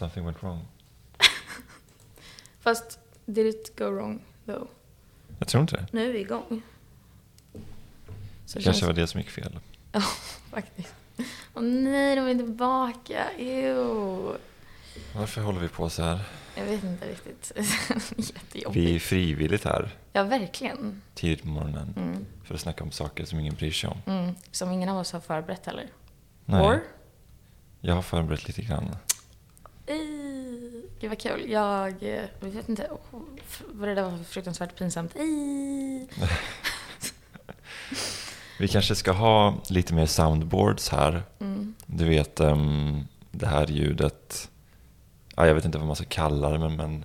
Something went wrong. Fast, did it go wrong though? Jag tror inte det. Nu är vi igång. Så Det kanske var det som gick fel. Ja, faktiskt. Åh nej, de är tillbaka. Ew. Varför håller vi på så här? Jag vet inte riktigt. Jättejobbigt. Vi är frivilligt här Ja, verkligen. tidigt på morgonen Mm. för att snacka om saker som ingen bryr sig om. Mm. Som ingen av oss har förberett heller. Nej, Or? jag har förberett lite grann. Gud vad kul. Jag, eh, vet inte oh, vad det där var för fruktansvärt pinsamt. Vi kanske ska ha lite mer soundboards här. Mm. Du vet ehm, det här ljudet. Ja, jag vet inte vad man ska kalla det, men... men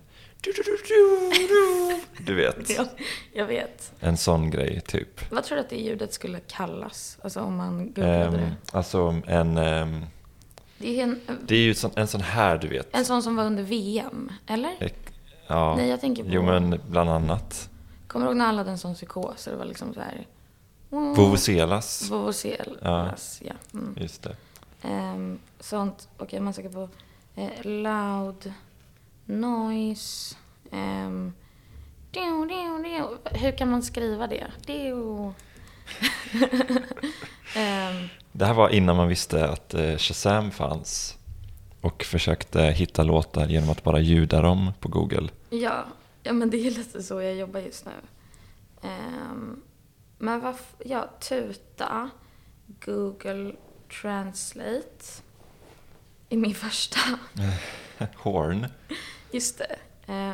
du vet, Ja, jag vet. en sån grej typ. Vad tror du att det ljudet skulle kallas? Alltså om man googlade Um, det. alltså en... ehm, Det är en, det är ju sån, en sån här, du vet. en sån som var under VM, eller? Ek- Ja, Nej, jag tänker på... jo men bland annat. Kommer du ihåg när alla hade en sån psykos? Det var liksom så här... Vuvuzelas. Vuvuzelas, ja. Mm. Just det. Ehm, sånt, okej man söker på eh, loud noise. ehm, diu, diu, diu. Hur kan man skriva det? Diu. Ehm, Det här var innan man visste att eh, Shazam fanns. Och försökte hitta låtar genom att bara ljuda dem på Google. ja, ja, men det är lite så jag jobbar just nu. Ehm, men vad, ja, tuta, Google Translate i min första. Horn. Just det. Eh,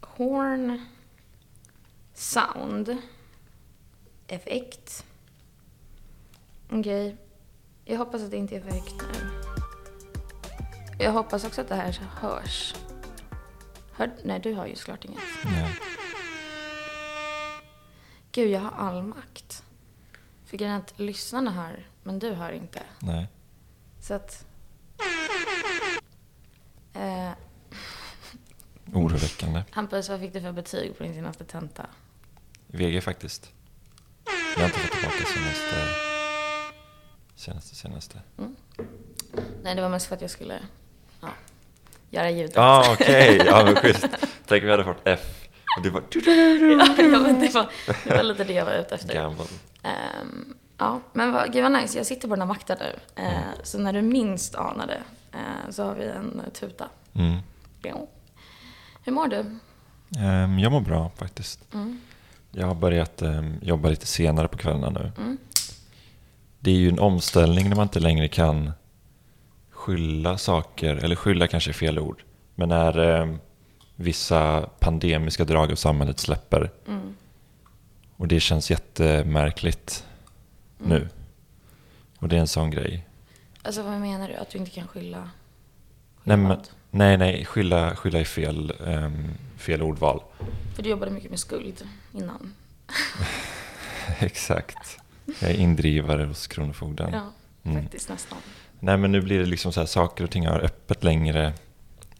horn. Sound. Effekt. Okej. Jag hoppas att det inte är för högt nu. Jag hoppas också att det här hörs. Hör, nej, du har ju såklart inget. Nej. Gud, jag har all makt. För grejen att lyssnarna hör, men du hör inte. Nej. Så att... Eh, Oroväckande. Hampus, vad fick du för betyg på din senaste tenta? VG faktiskt. Jag har inte fått tillbaka senaste... Senaste, senaste. Nej, det var mest för att jag skulle ja, göra ljudet. Ja, ah, okej. Ja, men schysst. Tänk om jag hade fått F. Och du bara... ja, men det, var, det var lite det jag var ute efter. Gammal. Ehm, ja, men vad, gud vad nice. Jag sitter på den här makten nu. Eh, Så när du minst anade eh, så har vi en tuta. Mm. Jo. Hur mår du? Ehm, jag mår bra faktiskt. Mm. Jag har börjat ehm, jobba lite senare på kvällarna nu. Mm. Det är ju en omställning när man inte längre kan skylla saker, eller skylla kanske är fel ord, men när ehm, vissa pandemiska drag av samhället släpper. Mm. Och det känns jättemärkligt Mm. nu. Och det är en sån grej. Alltså vad menar du? Att du inte kan skylla? Nej, skylla men, vad? nej, nej skylla, skylla är fel, ehm, fel ordval. För du jobbade mycket med skuld innan. Exakt. Jag är indrivare hos Kronofogden. Ja, Mm. faktiskt nästan. Nej, men nu blir det liksom så här, saker och ting har öppet längre.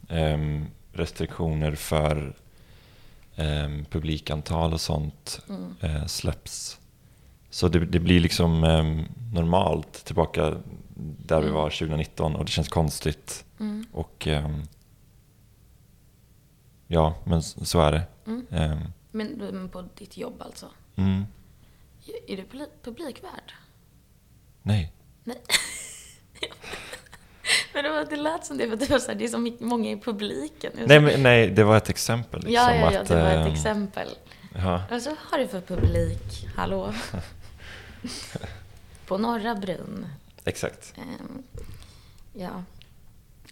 Ehm, restriktioner för ehm, publikantal och sånt Mm. eh, släpps. Så det, det blir liksom ehm, normalt tillbaka där vi Mm. var 2019 och det känns konstigt. Mm. Och ja, men så är det. Mm. Men, men på ditt jobb alltså? Är du publikvärd? nej, Nej. men det, var, det lät som det, för det var så här, det är så många i publiken. Nej, så- men, nej, det var ett exempel. Liksom, ja, ja, ja, att, det var ett ehm, exempel. Ja, Alltså, vad har du för publik? Hallå? på Norra Brunn. exakt. Ehm, ja.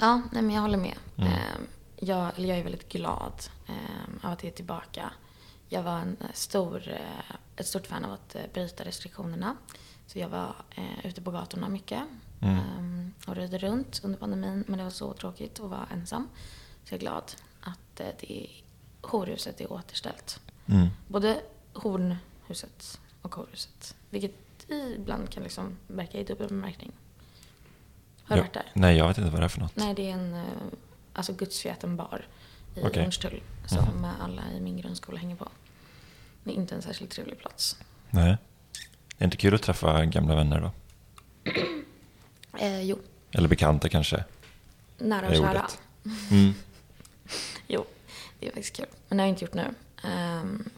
Ja, nej, men jag håller med. Mm. Ehm, jag, jag är väldigt glad um, av att jag är tillbaka. Jag var en stor, eh, ett stort fan av att eh, bryta restriktionerna. Så jag var eh, ute på gatorna mycket Mm. ehm, och röjde runt under pandemin. Men det var så tråkigt att vara ensam. Så jag är glad att eh, det horhuset är återställt. Mm. Både hornhuset och horhuset. Vilket ibland kan liksom verka i dubbel bemärkning. Har du varit där? Nej, jag vet inte vad det är för något. Nej, det är en eh, alltså gudsfjäten bar i Okej. Hornstull. Som Mhm. alla i min grundskola hänger på. Det är inte en särskilt trevlig plats. Nej. Det är inte kul att träffa gamla vänner då? Eh, jo, Eller bekanta kanske? nära och är kära. Mm. Jo, det är faktiskt kul. Men det har jag inte gjort nu. Ehm,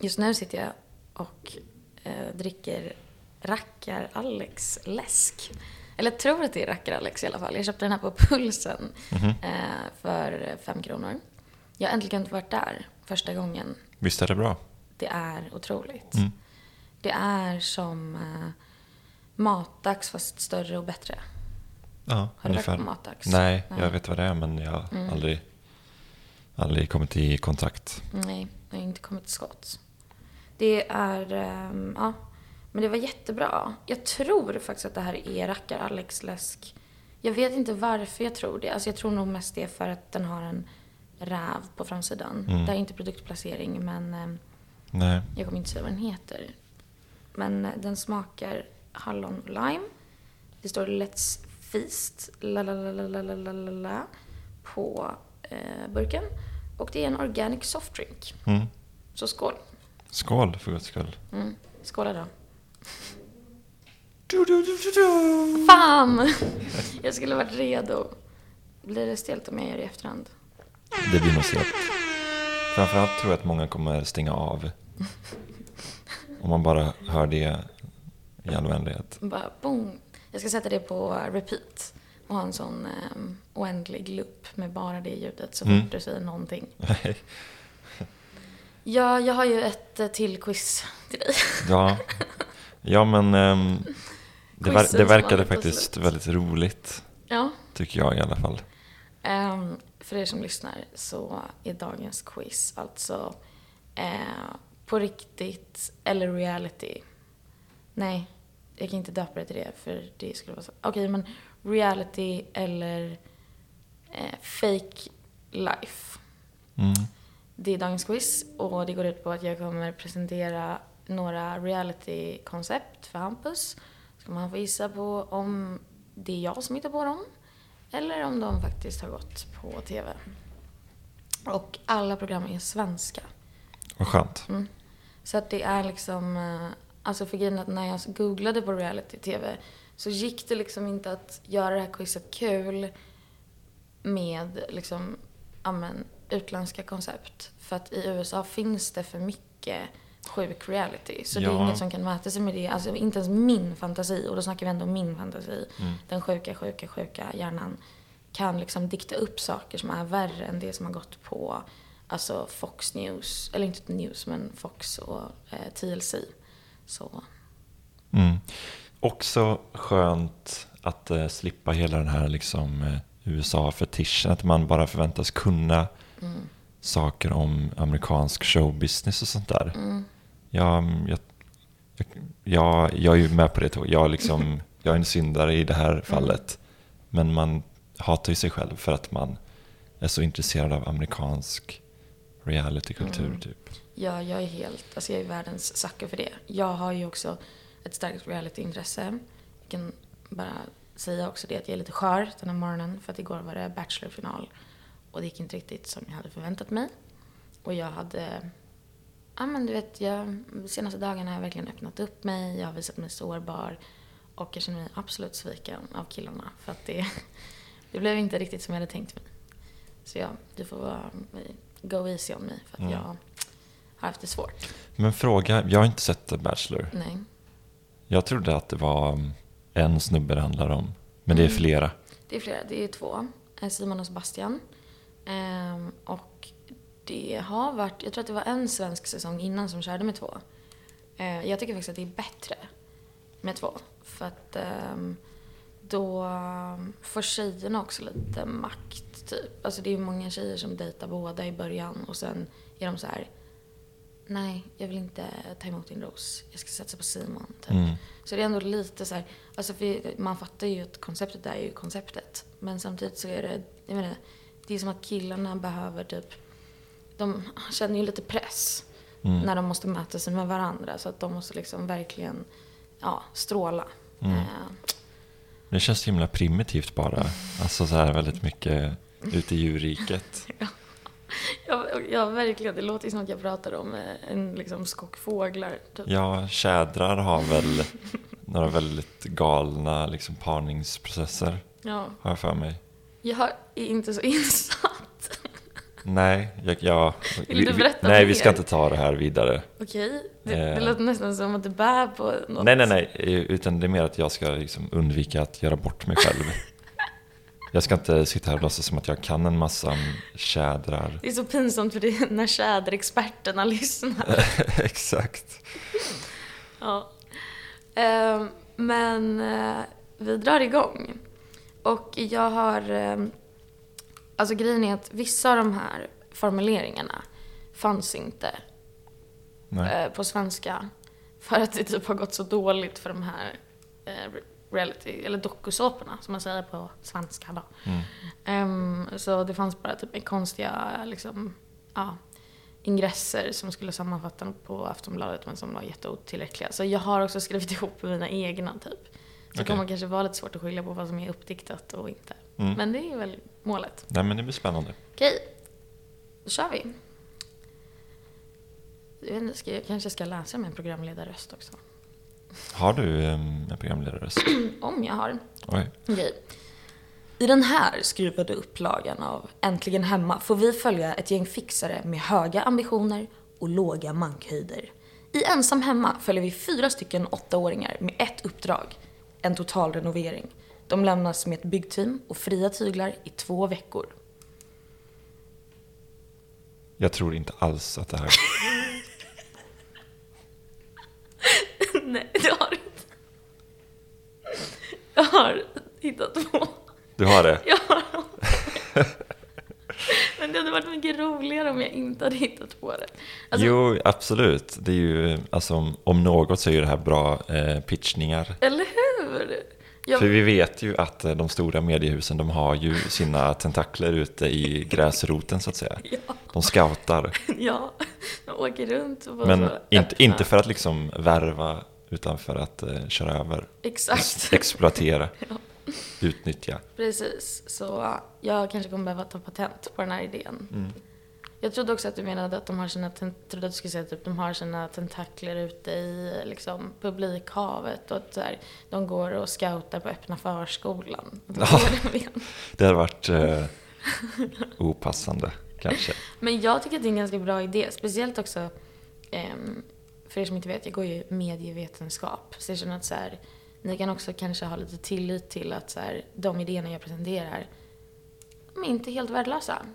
just nu sitter jag och eh, dricker Rackar-Alex-läsk. Eller jag tror att det är Rackar-Alex i alla fall. Jag köpte den här på Pulsen Mhm. eh, för fem kronor. Jag har äntligen varit där första gången. Visst är det bra? Det är otroligt. Mm. Det är som eh, matdags fast större och bättre. Ja, Har du ungefär. varit på matdags? Nej, Nej. jag vet vad det är men jag har Mm. aldrig, aldrig kommit i kontakt. Nej, jag har inte kommit till skott. Det är, ehm, ja, men det var jättebra. Jag tror faktiskt att det här är Rackar Alex läsk. Jag vet inte varför jag tror det. Alltså jag tror nog mest det är för att den har en räv på framsidan. Mm. Det är inte produktplacering men ehm, Nej. Jag kommer inte säga vad den heter. Men den smakar hallon och lime. Det står Let's Feast la la la la la la la på eh, burken. Och det är en organic softdrink. Mm. Så skål. Skål för guds skull. Mm. Skåla då. Du, du, du, du, Fan! Jag skulle varit redo. Blir det stelt om jag gör det i efterhand? Det blir nog stelt. Framförallt tror jag att många kommer stänga av om man bara hör det i all vänlighet. Bara boom. Jag ska sätta det på repeat. Och ha en sån um, oändlig loop med bara det ljudet så fort Mm. du säger någonting. Ja, jag har ju ett eh, till quiz till dig. Ja, ja men ehm, det, ver- det verkade faktiskt väldigt roligt. Ja. Tycker jag i alla fall. Ehm, för er som lyssnar så är dagens quiz alltså eh, på riktigt eller reality. Nej, jag kan inte döpa det till det för det skulle vara så. Okej, men reality eller eh, fake life. Mm. Det är dagens quiz och det går ut på att jag kommer presentera några reality-koncept för Hampus. Ska man få gissa på om det är jag som hittar på dem eller om de faktiskt har gått på TV. Och alla program är svenska. Vad skönt. Mm. Så att det är liksom, eh, alltså för grejen att när jag googlade på reality-tv så gick det liksom inte att göra det här quizet kul med liksom, ja men, utländska koncept. För att i USA finns det för mycket sjuk reality. Så det är Ja. inget som kan mäta sig med det. Alltså inte ens min fantasi, och då snackar vi ändå om min fantasi. Mm. Den sjuka, sjuka, sjuka hjärnan kan liksom dikta upp saker som är värre än det som har gått på alltså Fox News, eller inte News men Fox och eh, TLC. Så Mm. Också skönt att eh, slippa hela den här liksom, eh, USA-fetischen. Att man bara förväntas kunna mm, saker om amerikansk showbusiness och sånt där. mm, Jag, jag, jag, jag, är ju med på det. Jag, liksom, jag är en syndare i det här fallet. Men man hatar ju sig själv för att man är så intresserad av amerikansk realitykultur. Mm. Typ. ja, jag är helt, alltså jag är världens sucker för det. Jag har ju också ett starkt realityintresse. Jag kan bara säga också det att jag är lite skör den här morgonen för att igår var det Bachelor-final. Och det gick inte riktigt som jag hade förväntat mig. Och jag hade, ja men du vet, jag, de senaste dagarna har jag verkligen öppnat upp mig, jag har visat mig sårbar. Och jag känner mig absolut sviken av killarna för att det, det blev inte riktigt som jag hade tänkt mig. Så ja, du får vara, go easy on me för att Mm. jag har haft det svårt. Men fråga, jag har inte sett The Bachelor. Nej. Jag trodde att det var um, en snubbe det handlar om. Men det är Mm. flera. Det är flera, det är två. Eh, Simon och Sebastian. Ehm, och det har varit, jag tror att det var en svensk säsong innan som körde med två. Eh, jag tycker faktiskt att det är bättre med två. För att ehm, då får tjejerna också lite makt, typ. Alltså det är ju många tjejer som dejtar båda i början och sen är de så här. Nej, jag vill inte ta emot din ros. Jag ska satsa på Simon. Typ. Mm. Så det är ändå lite så här, alltså man fattar ju att konceptet är ju konceptet. Men samtidigt så är det, jag menar, det är som att killarna behöver typ, de känner ju lite press Mm. när de måste möta sig med varandra. Så att de måste liksom verkligen, ja, stråla. Mm. Eh, Det känns så himla primitivt bara. Alltså så här väldigt mycket ute i djurriket. ja, ja, verkligen. Det låter som att jag pratar om eh, en liksom skock fåglar. Typ. Ja, tjädrar har väl några väldigt galna liksom, parningsprocesser, Ja, har jag för mig. Jag är inte så insatt. Nej, jag, jag, Vill vi- du vi- berätta Nej, mer? vi ska inte ta det här vidare. Okej? Det, det Eh. låter nästan som att du bär på något. Nej, nej, nej. Utan det är mer att jag ska liksom undvika att göra bort mig själv. Jag ska inte sitta här och låtsas som att jag kan en massa tjädrar. Det är så pinsamt för det när tjäderexperterna lyssnar. Exakt. Ja. Ehm, men eh, vi drar igång. Och jag har... ehm, alltså grejen är att vissa av de här formuleringarna fanns inte eh, på svenska. För att det typ har gått så dåligt för de här eh, reality, eller dokusåporna som man säger på svenska då. Mm. Ehm, så det fanns bara typ konstiga liksom, ja, ingresser som skulle sammanfatta på Aftonbladet men som var jätteotillräckliga. Så jag har också skrivit ihop mina egna typ. Så det Okej. kommer kanske vara lite svårt att skilja på vad som är uppdiktat och inte. Mm. Men det är väl målet. Nej, men det blir spännande. Okej, då kör vi. Jag kanske ska läsa med en programledarröst också. Har du en programledarröst? Om jag har. Oj. Okej. I den här skruvade upplagan av Äntligen Hemma får vi följa ett gäng fixare med höga ambitioner och låga mankhöjder. I Ensam Hemma följer vi fyra stycken åttaåringar med ett uppdrag, en total renovering. De lämnas med ett byggteam och fria tyglar i två veckor. Jag tror inte alls att det här... Nej, det har du inte. Jag har hittat på. Du har det? Jag har Men det hade varit mycket roligare om jag inte hade hittat på det. Alltså, Jo, absolut. Det är ju, alltså, om- något så är det här bra eh, pitchningar. Eller hur? Jag, För vi vet ju att eh, de stora mediehusen, de har ju sina tentakler ute i gräsroten så att säga. ja, De scoutar. ja, jag åker runt och bara Men inte, öppna. inte för att liksom värva, utan för att eh, köra över. Exakt, Exploatera. Utnyttja. precis. Så jag kanske kommer behöva ta patent på den här idén. Mm. Jag trodde också att du menade att de har sina, trodde att du skulle säga typ de har sina tentakler ute i liksom publikhavet och att så här, de går och scoutar på öppna förskolan. Ja. det hade varit eh, opassande, kanske. Men jag tycker att det är en ganska bra idé. Speciellt också, ehm, för er som inte vet, jag går ju medievetenskap. Så jag känner att så här, ni kan också kanske ha lite tillit till att så här, de idéerna jag presenterar, de är inte helt värdelösa.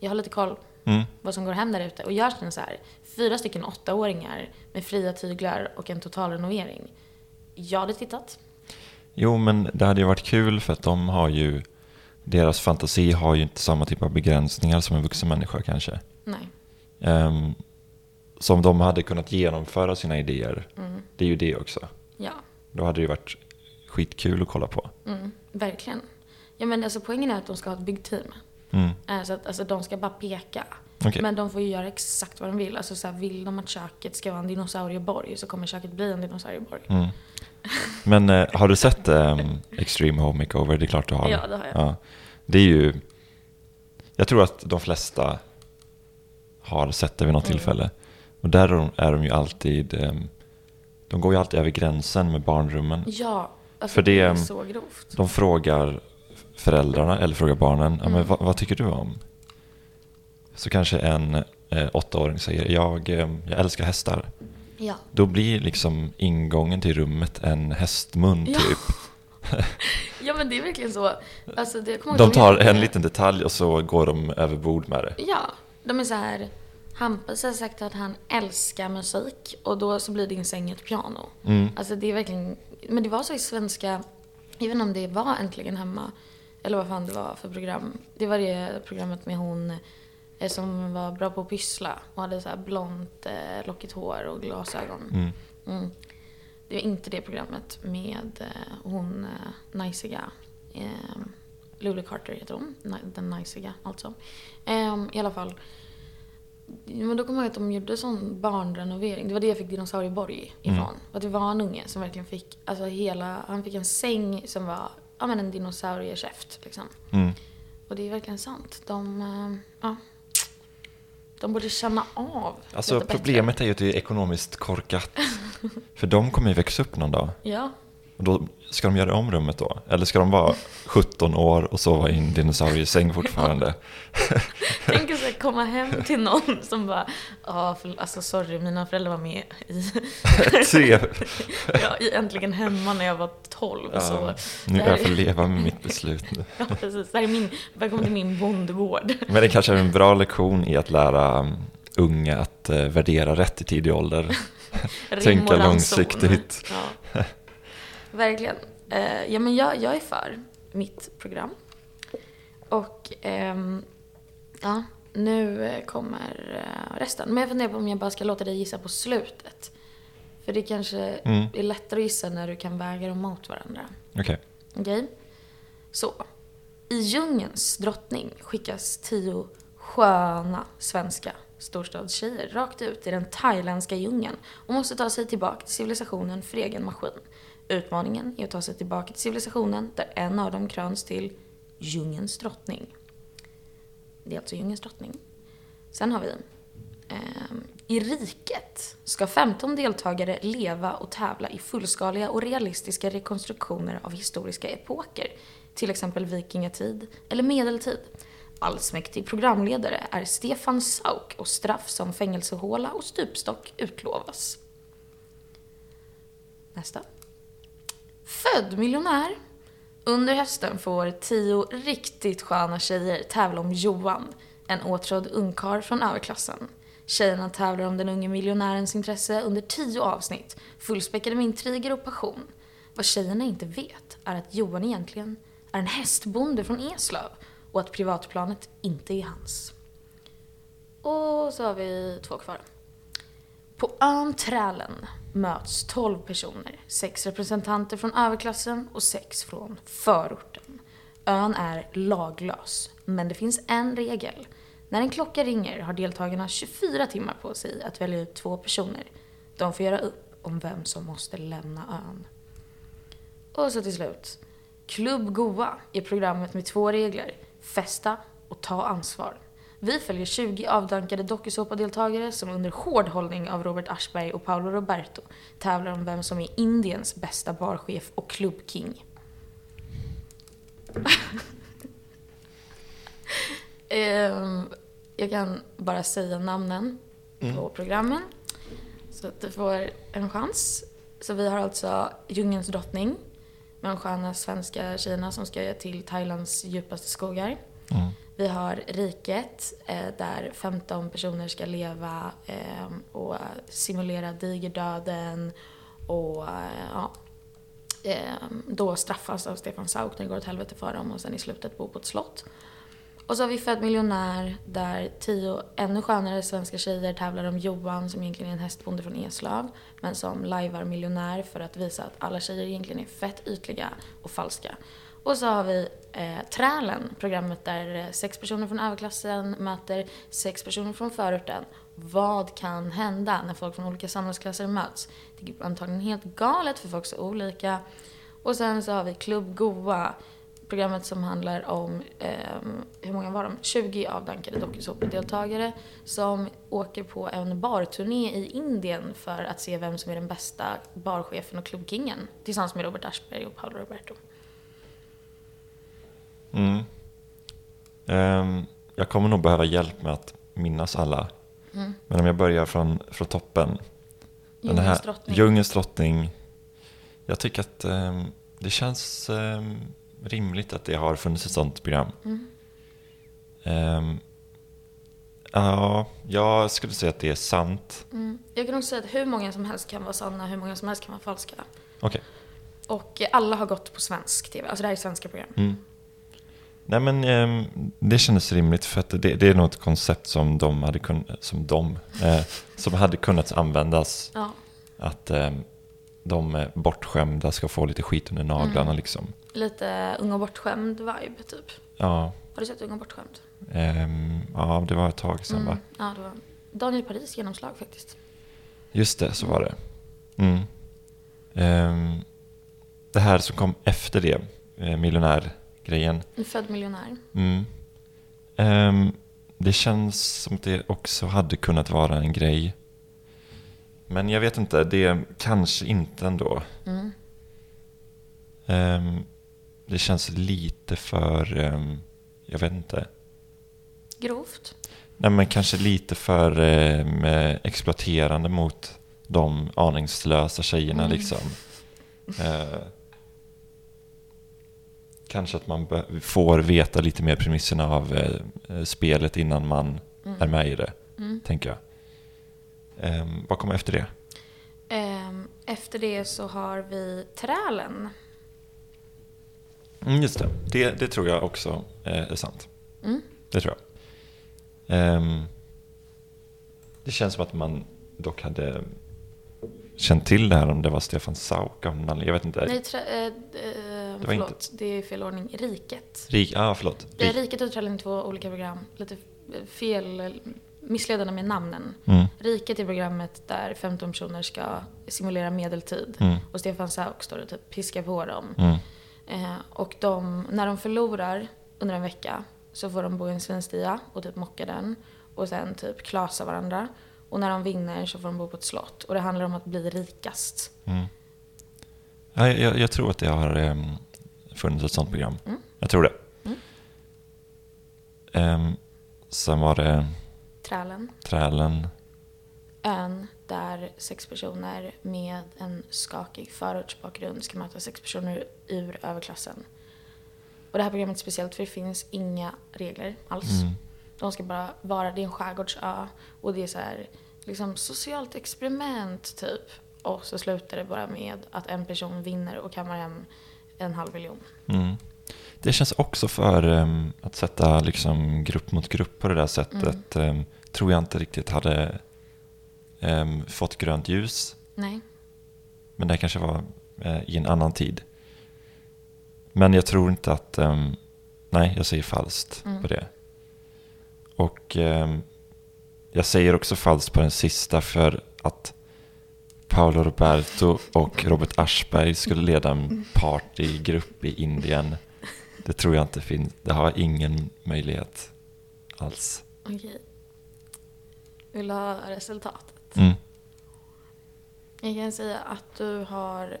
Jag har lite koll Mm. vad som går hem där ute. Och jag känner så här, fyra stycken åttaåringar med fria tyglar och en total renovering. Jag hade tittat. Jo, men det hade ju varit kul för att de har ju... Deras fantasi har ju inte samma typ av begränsningar som en vuxen människa kanske. Nej. Um, som de hade kunnat genomföra sina idéer. Mm. Det är ju det också. Ja. Då hade det ju varit skitkul att kolla på. Mm. Verkligen. Ja men alltså poängen är att de ska ha ett byggteam. Mm. Eh, Så att alltså, de ska bara peka. Okej. Men de får ju göra exakt vad de vill. Alltså så här, vill de att köket ska vara en dinosaurieborg så kommer köket bli en dinosaurieborg. Mm. Men eh, har du sett ehm, Extreme Home Makeover? Det är klart du har. Ja, det har jag. Ja. Det är ju... Jag tror att de flesta har sett det vid något Mm. tillfälle. Och där är de, är de ju alltid... ehm, de går ju alltid över gränsen med barnrummen. Ja, alltså För det, det är så grovt. De frågar föräldrarna, eller frågar barnen, ja, men Mm. vad, vad tycker du om? Så kanske en eh, åttaåring säger, jag, eh, jag älskar hästar. Ja. Då blir liksom ingången till rummet en hästmun Ja. typ. ja men det är verkligen så. Alltså, De tar en liten detalj och så går de över bord med det. Ja, de är så här. Hampus har sagt att han älskar musik och då så blir din säng ett piano. Mm. Alltså det är verkligen, men det var så i svenska, inte om det var Äntligen Hemma, eller vad fan det var för program. Det var det programmet med hon eh, som var bra på att pyssla och hade så här blont eh, lockigt hår och glasögon. Mm. Mm. Det var inte det programmet med eh, hon najsiga. Eh, Lulu Carter heter hon. Den najsiga alltså. Eh, I alla fall. Men då kommer jag ihåg att de gjorde sån barnrenovering. Det var det jag fick Dinosaurieborg ifrån. Mm. Att det var en unge som verkligen fick, alltså hela, han fick en säng som var, ja men en dinosauriekäft liksom. Mm. Och det är verkligen sant. De, eh, ja. De borde känna av Alltså lite bättre. problemet är ju att det är ekonomiskt korkat. För de kommer ju växa upp någon dag. Ja, då ska de göra om rummet då? Eller ska de vara 17 år och sova i en dinosauriesäng fortfarande? Tänk att komma hem till någon som bara, ja, alltså sorry, mina föräldrar var med i, Tre. ja, i Äntligen Hemma när jag var 12. Ja, Så, nu det jag får leva med mitt beslut nu. ja, precis. Det här är min, välkommen till min bondgård. Men det kanske är en bra lektion i att lära um, unga att eh, värdera rätt i tidig ålder. Tänka långsiktigt. Ja. Verkligen. Eh, ja, men jag, jag är för mitt program. Och ehm, ja, nu kommer eh, resten. Men jag funderar på om jag bara ska låta dig gissa på slutet. För det kanske Mm. är lättare att gissa när du kan väga dem mot varandra. Okej. Okej? Så. I djungelns drottning skickas tio sköna svenska storstadstjejer rakt ut i den thailändska djungeln och måste ta sig tillbaka till civilisationen för egen maskin. Utmaningen är att ta sig tillbaka till civilisationen där en av dem kröns till djungelns drottning. Det är alltså djungelns drottning. Sen har vi eh, I riket ska 15 deltagare leva och tävla i fullskaliga och realistiska rekonstruktioner av historiska epoker, till exempel vikingatid eller medeltid. Allsmäktig programledare är Stefan Sauk och straff som fängelsehåla och stupstock utlovas. Nästa. Född miljonär. Under hösten får tio riktigt sköna tjejer tävla om Johan, en åtrådd ungkarl från överklassen. Tjejerna tävlar om den unge miljonärens intresse under tio avsnitt, fullspäckade med intriger och passion. Vad tjejerna inte vet är att Johan egentligen är en hästbonde från Eslöv och att privatplanet inte är hans. Och så har vi två kvar. På ön Trälen möts 12 personer, sex representanter från överklassen och sex från förorten. Ön är laglös, men det finns en regel. När en klocka ringer har deltagarna 24 timmar på sig att välja ut två personer. De får göra upp om vem som måste lämna ön. Och så till slut. Klubb Goa är programmet med två regler. Festa och ta ansvar. Vi följer 20 avdankade dokusåpadeltagare som under hård hållning av Robert Aschberg och Paolo Roberto tävlar om vem som är Indiens bästa barchef och klubbking. Ehm, jag kan bara säga namnen på programmen så att du får en chans. Så vi har alltså Djungelns drottning med de sköna svenska tjejerna som ska till Thailands djupaste skogar. Mm. Vi har Riket eh, där 15 personer ska leva eh, och simulera digerdöden och ja, eh, då straffas av Stefan Sauk när det går åt helvete för dem och sen i slutet bo på ett slott. Och så har vi Född miljonär där tio ännu skönare svenska tjejer tävlar om Johan som egentligen är en hästbonde från Eslöv men som lajvar miljonär för att visa att alla tjejer egentligen är fett ytliga och falska. Och så har vi eh, Trälen, programmet där eh, sex personer från överklassen möter sex personer från förorten. Vad kan hända när folk från olika samhällsklasser möts? Det är antagligen helt galet för folk är så olika. Och sen så har vi Klubb Goa, programmet som handlar om, eh, hur många var de? 20 avdankade dokusåpadeltagare som åker på en barturné i Indien för att se vem som är den bästa barchefen och klubbkingen tillsammans med Robert Aschberg och Paolo Roberto. Mm. Ehm, jag kommer nog behöva hjälp med att minnas alla. Mm. Men om jag börjar från, från toppen. Den Djungelns här drottning. Djungelns drottning. Jag tycker att ehm, det känns ehm, rimligt att det har funnits ett sånt program. Mm. Ja, jag skulle säga att det är sant. Mm. Jag kan också säga att hur många som helst kan vara sanna, hur många som helst kan vara falska. Okej. Och alla har gått på svensk TV, alltså det här är svenska program. Nej men ehm, det kändes rimligt för att det, det är nog ett koncept som de hade kunnat, som de, eh, som hade kunnat användas. Ja. Att ehm, de eh, bortskämda ska få lite skit under naglarna Mm. liksom. Lite Ung och bortskämd vibe, typ. Ja, Har du sett Ung och bortskämd? ehm, ja, det var ett tag sedan va? Mm. Ja, det var Daniel Paris genomslag faktiskt. Just det, så var det. Mm. Ehm, det här som kom efter det, eh, miljonärgrejen. En född miljonär. Mm. Ehm, det känns som att det också hade kunnat vara en grej. Men jag vet inte, det kanske inte ändå. Mm. Ehm, det känns lite för, ehm, jag vet inte. Grovt. Nej men kanske lite för eh, exploaterande mot de aningslösa tjejerna Mm. liksom. Eh, kanske att man får veta lite mer premisserna av eh, eh, spelet innan man Mm. är med i det, Mm. tänker jag. Ehm, vad kommer efter det? Ehm, efter det så har vi Trälen. Mm, just det. det, det tror jag också eh, är sant. Mm. Det tror jag. Ehm, det känns som att man dock hade känt till det här om det var Stefan Sauk. Jag vet inte. Nej, eh, var förlåt. Det är fel ordning. Riket. Rik, ah, förlåt. Rik. Riket är två olika program. Lite fel, missledande med namnen. Mm, Riket är programmet där 15 personer ska simulera medeltid. mm, Och Stefan Sauk står och typ piskar på dem. mm, Eh, och de, när de förlorar under en vecka så får de bo i en svinstia och typ mocka den. Och sen typ klasa varandra. Och när de vinner så får de bo på ett slott. Och det handlar om att bli rikast. mm. Ja, jag, jag tror att det har um, funnits ett sånt program. Mm. Jag tror det. Mm. Ehm, sen var det Trälen. Trälen. Ön där sex personer med en skakig förortsbakgrund ska möta sex personer ur överklassen. Och det här programmet är speciellt för det finns inga regler alls. Mm. De ska bara vara, det är en skärgårdsö och det är så här, liksom socialt experiment typ. Och så slutar det bara med att en person vinner och kammar hem en halv miljon. Mm. Det känns också för ehm, att sätta liksom, grupp mot grupp på det där sättet. ehm, tror jag inte riktigt hade ehm, fått grönt ljus. Nej. Men det kanske var eh, i en annan tid. Men jag tror inte att... nej, jag säger falskt Mm. på det. Och jag säger också falskt på den sista för att Paolo Roberto och Robert Aschberg skulle leda en partygrupp i Indien. Det tror jag inte finns. Det har ingen möjlighet alls. Okej. Vill du ha resultatet? Mm. Jag kan säga att du har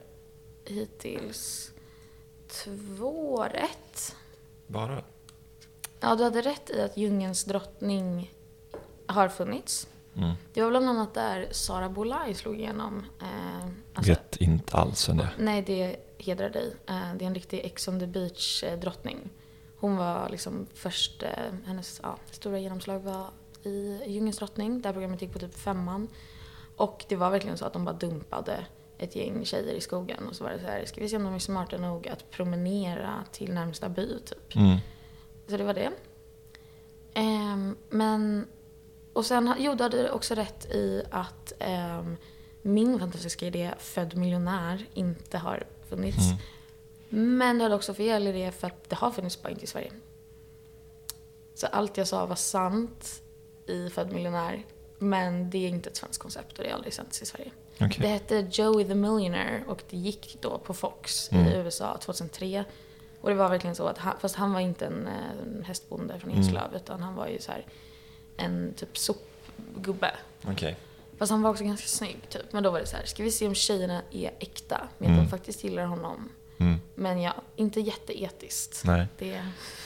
hittills två rätt. Bara? Ja, du hade rätt i att Djungelns drottning har funnits. Mm. Det var bland annat där Sara Bolaj slog igenom. Eh, alltså, Vet inte alls det är. Nej, det hedrar dig. Eh, det är en riktig Ex on the beach-drottning. Hon var liksom först, eh, hennes ja, stora genomslag var i Djungelns drottning. Där programmet gick på typ femman. Och det var verkligen så att de bara dumpade ett gäng tjejer i skogen. Och så var det så här, ska vi se om de är smarta nog att promenera till närmsta by typ. Mm. Så det var det. Ehm, men, och sen, jo du hade också rätt i att ehm, min fantastiska idé, Född miljonär, inte har funnits. Mm. Men du hade också fel i det för att det har funnits bara inte i Sverige. Så allt jag sa var sant i Född miljonär. Men det är inte ett svenskt koncept och det är aldrig sänts i Sverige. Okej. Det hette Joey the Millionaire och det gick då på Fox Mm. i USA 2003. Och det var verkligen så att han, fast han var inte en, eh, en hästbonde från Mm. Eslöv utan han var ju så här en typ sopgubbe. Okej. Fast han var också ganska snygg typ. Men då var det så här, ska vi se om tjejerna är äkta med att Mm. de faktiskt gillar honom. Mm. Men ja, inte jätteetiskt. Nej. Det...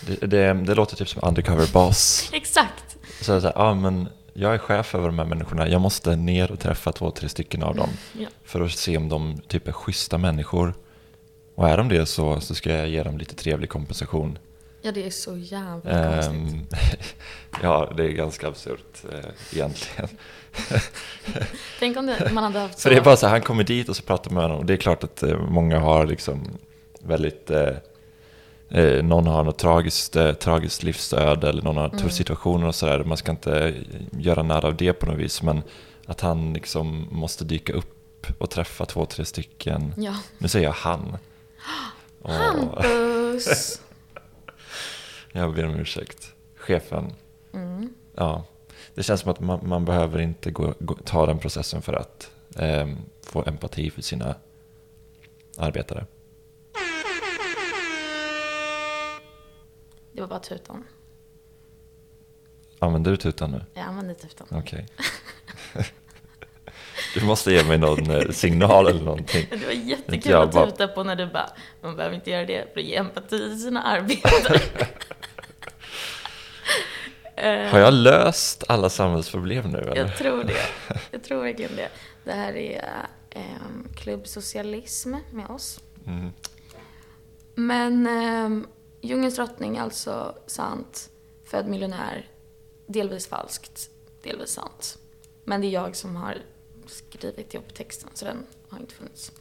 Det, det, det låter typ som undercover boss. Exakt! Så det så här, ja men jag är chef över de här människorna. Jag måste ner och träffa två, tre stycken av dem. Ja. För att se om de typ är schyssta människor. Och är de det så, så ska jag ge dem lite trevlig kompensation. Ja, det är så jävla konstigt. Ehm, ja, det är ganska absurt eh, egentligen. Tänk om det, man hade haft så... För det är bara så han kommer dit och så pratar med honom. Och det är klart att eh, många har liksom väldigt... Eh, eh, någon har något tragiskt, eh, tragiskt livsöde eller någon har Mm. situation och sådär. Man ska inte göra narr av det på något vis. Men att han liksom måste dyka upp och träffa två, tre stycken. Ja. Nu säger jag han. Hampus! jag ber om ursäkt. Chefen. Mm. Ja, det känns som att man, man behöver inte gå, gå, ta den processen för att ehm, få empati för sina arbetare. Det var bara tutan. Använder du tutan nu? Jag använde tutan. Okej. Du måste ge mig någon eh, signal eller någonting. Det var jättekul att tuta på när du bara, man behöver inte göra det för att ge empati till sina arbetare. Eh, Har jag löst alla samhällsproblem nu eller? Jag tror det. Jag tror verkligen det. Det här är um, Klubb Socialism med oss. Mm. Men um, Djungelns drottning alltså sant, född miljonär, delvis falskt, delvis sant. Men det är jag som har skrivit ihop texten, så den har inte funnits.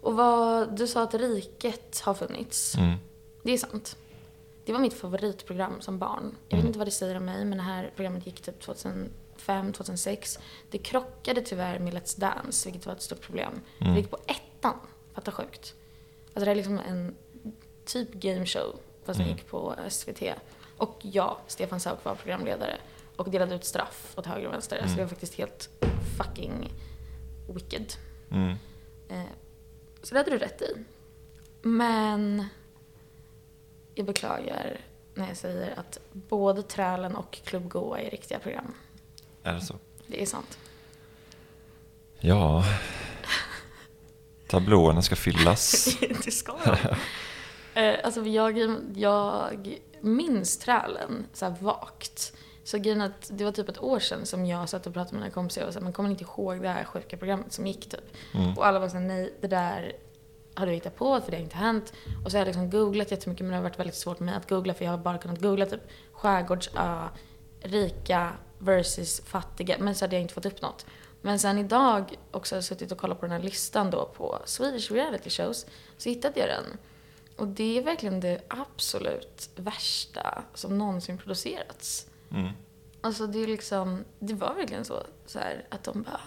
Och vad du sa att riket har funnits. Mm. Det är sant. Det var mitt favoritprogram som barn. Jag vet Mm. inte vad det säger om mig, men det här programmet gick typ 2005, 2006. Det krockade tyvärr med Let's Dance, vilket var ett stort problem. Mm. Det gick på ettan. Fatta sjukt. Alltså det är liksom en typ gameshow, fast den Mm. gick på SVT. Och ja, Stefan Sauk var programledare och delade ut straff åt höger och vänster. Alltså Mm. det var faktiskt helt fucking wicked. Mm. Eh, Så det hade du rätt i. Men jag beklagar när jag säger att både Trälen och Club Goa är riktiga program. Är det så? Det är sant. Ja. Tablåerna ska fyllas. det ska de. Eh, Alltså jag, jag minns Trälen så här vagt. Så grejen att det var typ ett år sedan som jag satt och pratade med mina kompisar och sa, men kommer inte ihåg det här sjuka programmet som gick typ? Mm. Och alla var såhär, nej det där har du hittat på för det har inte hänt. Och så har jag liksom googlat jättemycket men det har varit väldigt svårt för mig att googla för jag har bara kunnat googla typ skärgårdsö, rika versus fattiga. Men så hade jag inte fått upp något. Men sen idag också har jag suttit och kollat på den här listan då på Swedish reality shows. Så hittade jag den. Och det är verkligen det absolut värsta som någonsin producerats. Mm. Alltså det är liksom, det var verkligen så, så här, att de bara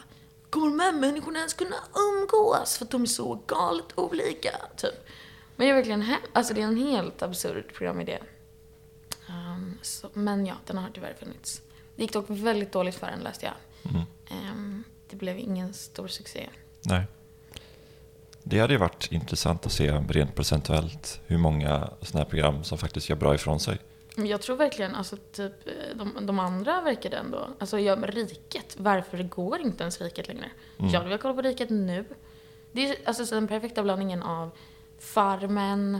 Kommer de här människorna ens kunna umgås för att de är så galet olika? Typ. Men det är verkligen alltså det är en helt absurd programidé. Um, så, men ja, den har tyvärr funnits. Det gick dock väldigt dåligt för den läste jag. Mm. Ehm, det blev ingen stor succé. Nej. Det hade ju varit intressant att se rent procentuellt hur många sådana här program som faktiskt gör bra ifrån sig. Jag tror verkligen, alltså typ, eh, de, de andra verkade ändå, alltså jag, Riket, varför går inte ens Riket längre? Mm. Jag vill kolla på Riket nu. Det är alltså så den perfekta blandningen av Farmen,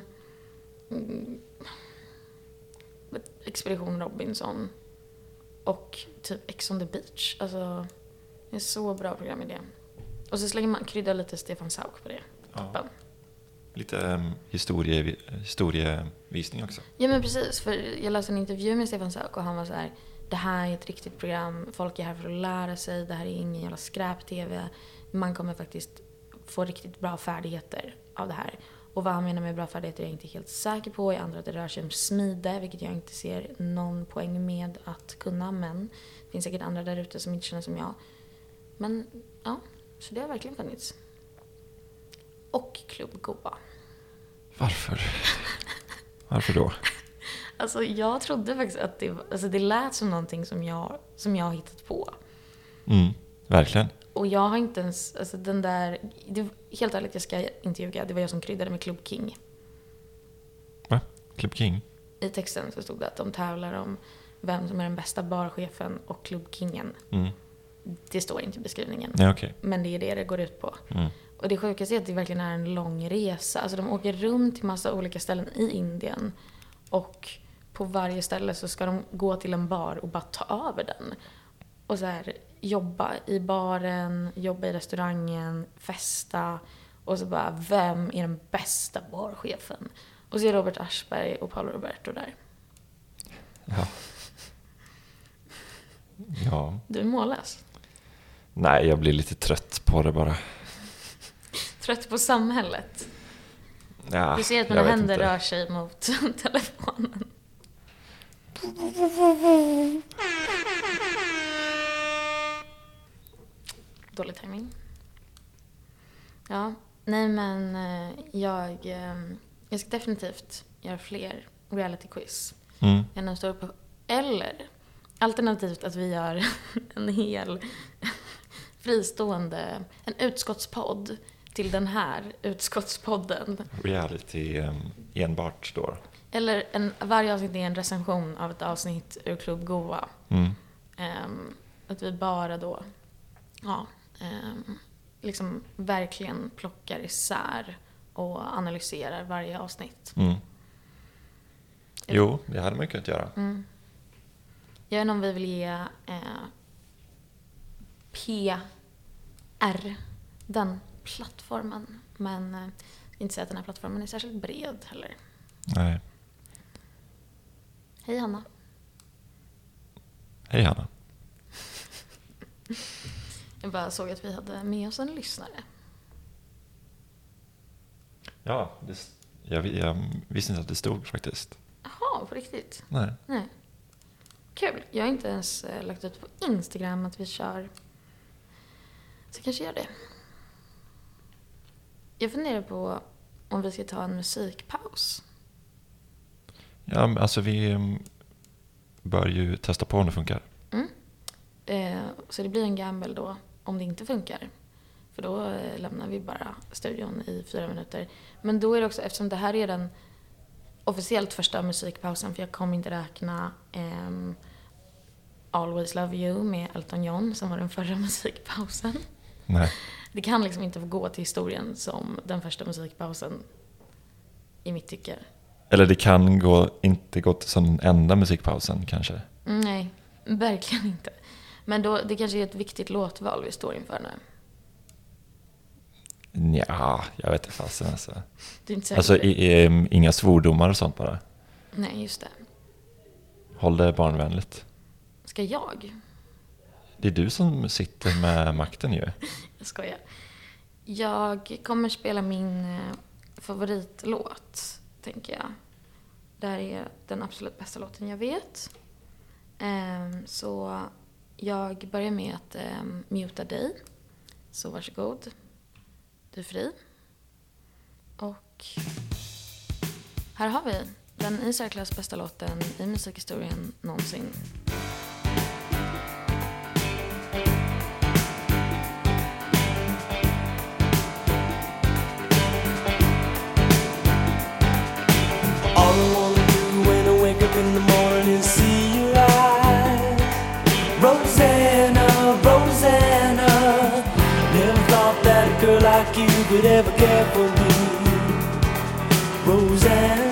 mm, Expedition Robinson och typ Ex on the beach. Alltså, det är så bra programidé. Och så slänger man, kryddar lite Stefan Sauk på det. Ja. Toppen. Lite um, historie, historievisning också. Ja men precis, för jag läste en intervju med Stefan Sauk och han var så här. Det här är ett riktigt program, folk är här för att lära sig, det här är ingen jävla skräp-tv. Man kommer faktiskt få riktigt bra färdigheter av det här. Och vad han menar med bra färdigheter är jag inte helt säker på. Jag antar att det rör sig om smide, vilket jag inte ser någon poäng med att kunna. Men det finns säkert andra där ute som inte känner som jag. Men ja, så det har verkligen funnits. Och Klubb Goa. Varför? Varför då? Alltså jag trodde faktiskt att det, alltså det lät som någonting som jag, som jag har hittat på. Mm, verkligen. Och jag har inte ens, alltså den där, det, helt ärligt jag ska inte ljuga, det var jag som kryddade med Club King. Va? Club King? I texten så stod det att de tävlar om vem som är den bästa barchefen och Club Kingen. Mm. Det står inte i beskrivningen. Nej, okej. Men det är det det går ut på. Mm. Och det sjukaste är att det verkligen är en lång resa. Alltså de åker runt till massa olika ställen i Indien. Och på varje ställe så ska de gå till en bar och bara ta över den. Och så här, jobba i baren, jobba i restaurangen, festa. Och så bara, vem är den bästa barchefen? Och så är Robert Aschberg och Paolo Roberto där. Ja. Ja. Du är mållös. Nej, jag blir lite trött på det bara. Trött på samhället. Ja, Du ser att mina händer inte. rör sig mot telefonen. Dålig timing. Ja, nej men eh, jag, eh, jag ska definitivt göra fler reality-quiz. Mm. Jag står på, eller alternativt att vi gör en hel fristående, en utskottspodd till den här utskottspodden. Reality um, enbart då. Eller en, varje avsnitt är en recension av ett avsnitt ur Klubb Goa. Mm. Ehm, att vi bara då, ja, ehm, liksom verkligen plockar isär och analyserar varje avsnitt. Mm. Jo, det hade man kunnat göra. Mm. Jag vet inte om vi vill ge eh, PR den plattformen. Men eh, inte säga att den här plattformen är särskilt bred heller. Nej. Hej Hanna. Hej Hanna. Jag bara såg att vi hade med oss en lyssnare. Ja, det, jag, jag visste inte att det stod faktiskt. Jaha, på riktigt? Nej. Nej. Kul. Jag har inte ens eh, lagt ut på Instagram att vi kör. Så jag kanske gör det. Jag funderar på om vi ska ta en musikpaus. Ja, alltså vi mm, bör ju testa på om det funkar. Mm. Eh, så det blir en gamble då om det inte funkar. För då eh, lämnar vi bara studion i fyra minuter. Men då är det också, eftersom det här är den officiellt första musikpausen, för jag kommer inte räkna ehm, Always Love You med Elton John som var den förra musikpausen. Nej. Det kan liksom inte få gå till historien som den första musikpausen i mitt tycke. Eller det kan gå, inte gå till som den enda musikpausen kanske. Mm, Nej, verkligen inte. Men då, det kanske är ett viktigt låtval vi står inför nu. Ja, jag vet inte fasen alltså. Du är inte säker Alltså i, i, inga svordomar och sånt bara. Nej, just det. Håll det barnvänligt. Ska jag? Det är du som sitter med makten ju. Jag skojar. Jag kommer spela min eh, favoritlåt, tänker jag. Det här är den absolut bästa låten jag vet. Ehm, så jag börjar med att ehm, muta dig. Så varsågod. Du är fri. Och här har vi den i särklass bästa låten i musikhistorien någonsin. Could ever care for me. Rosanna.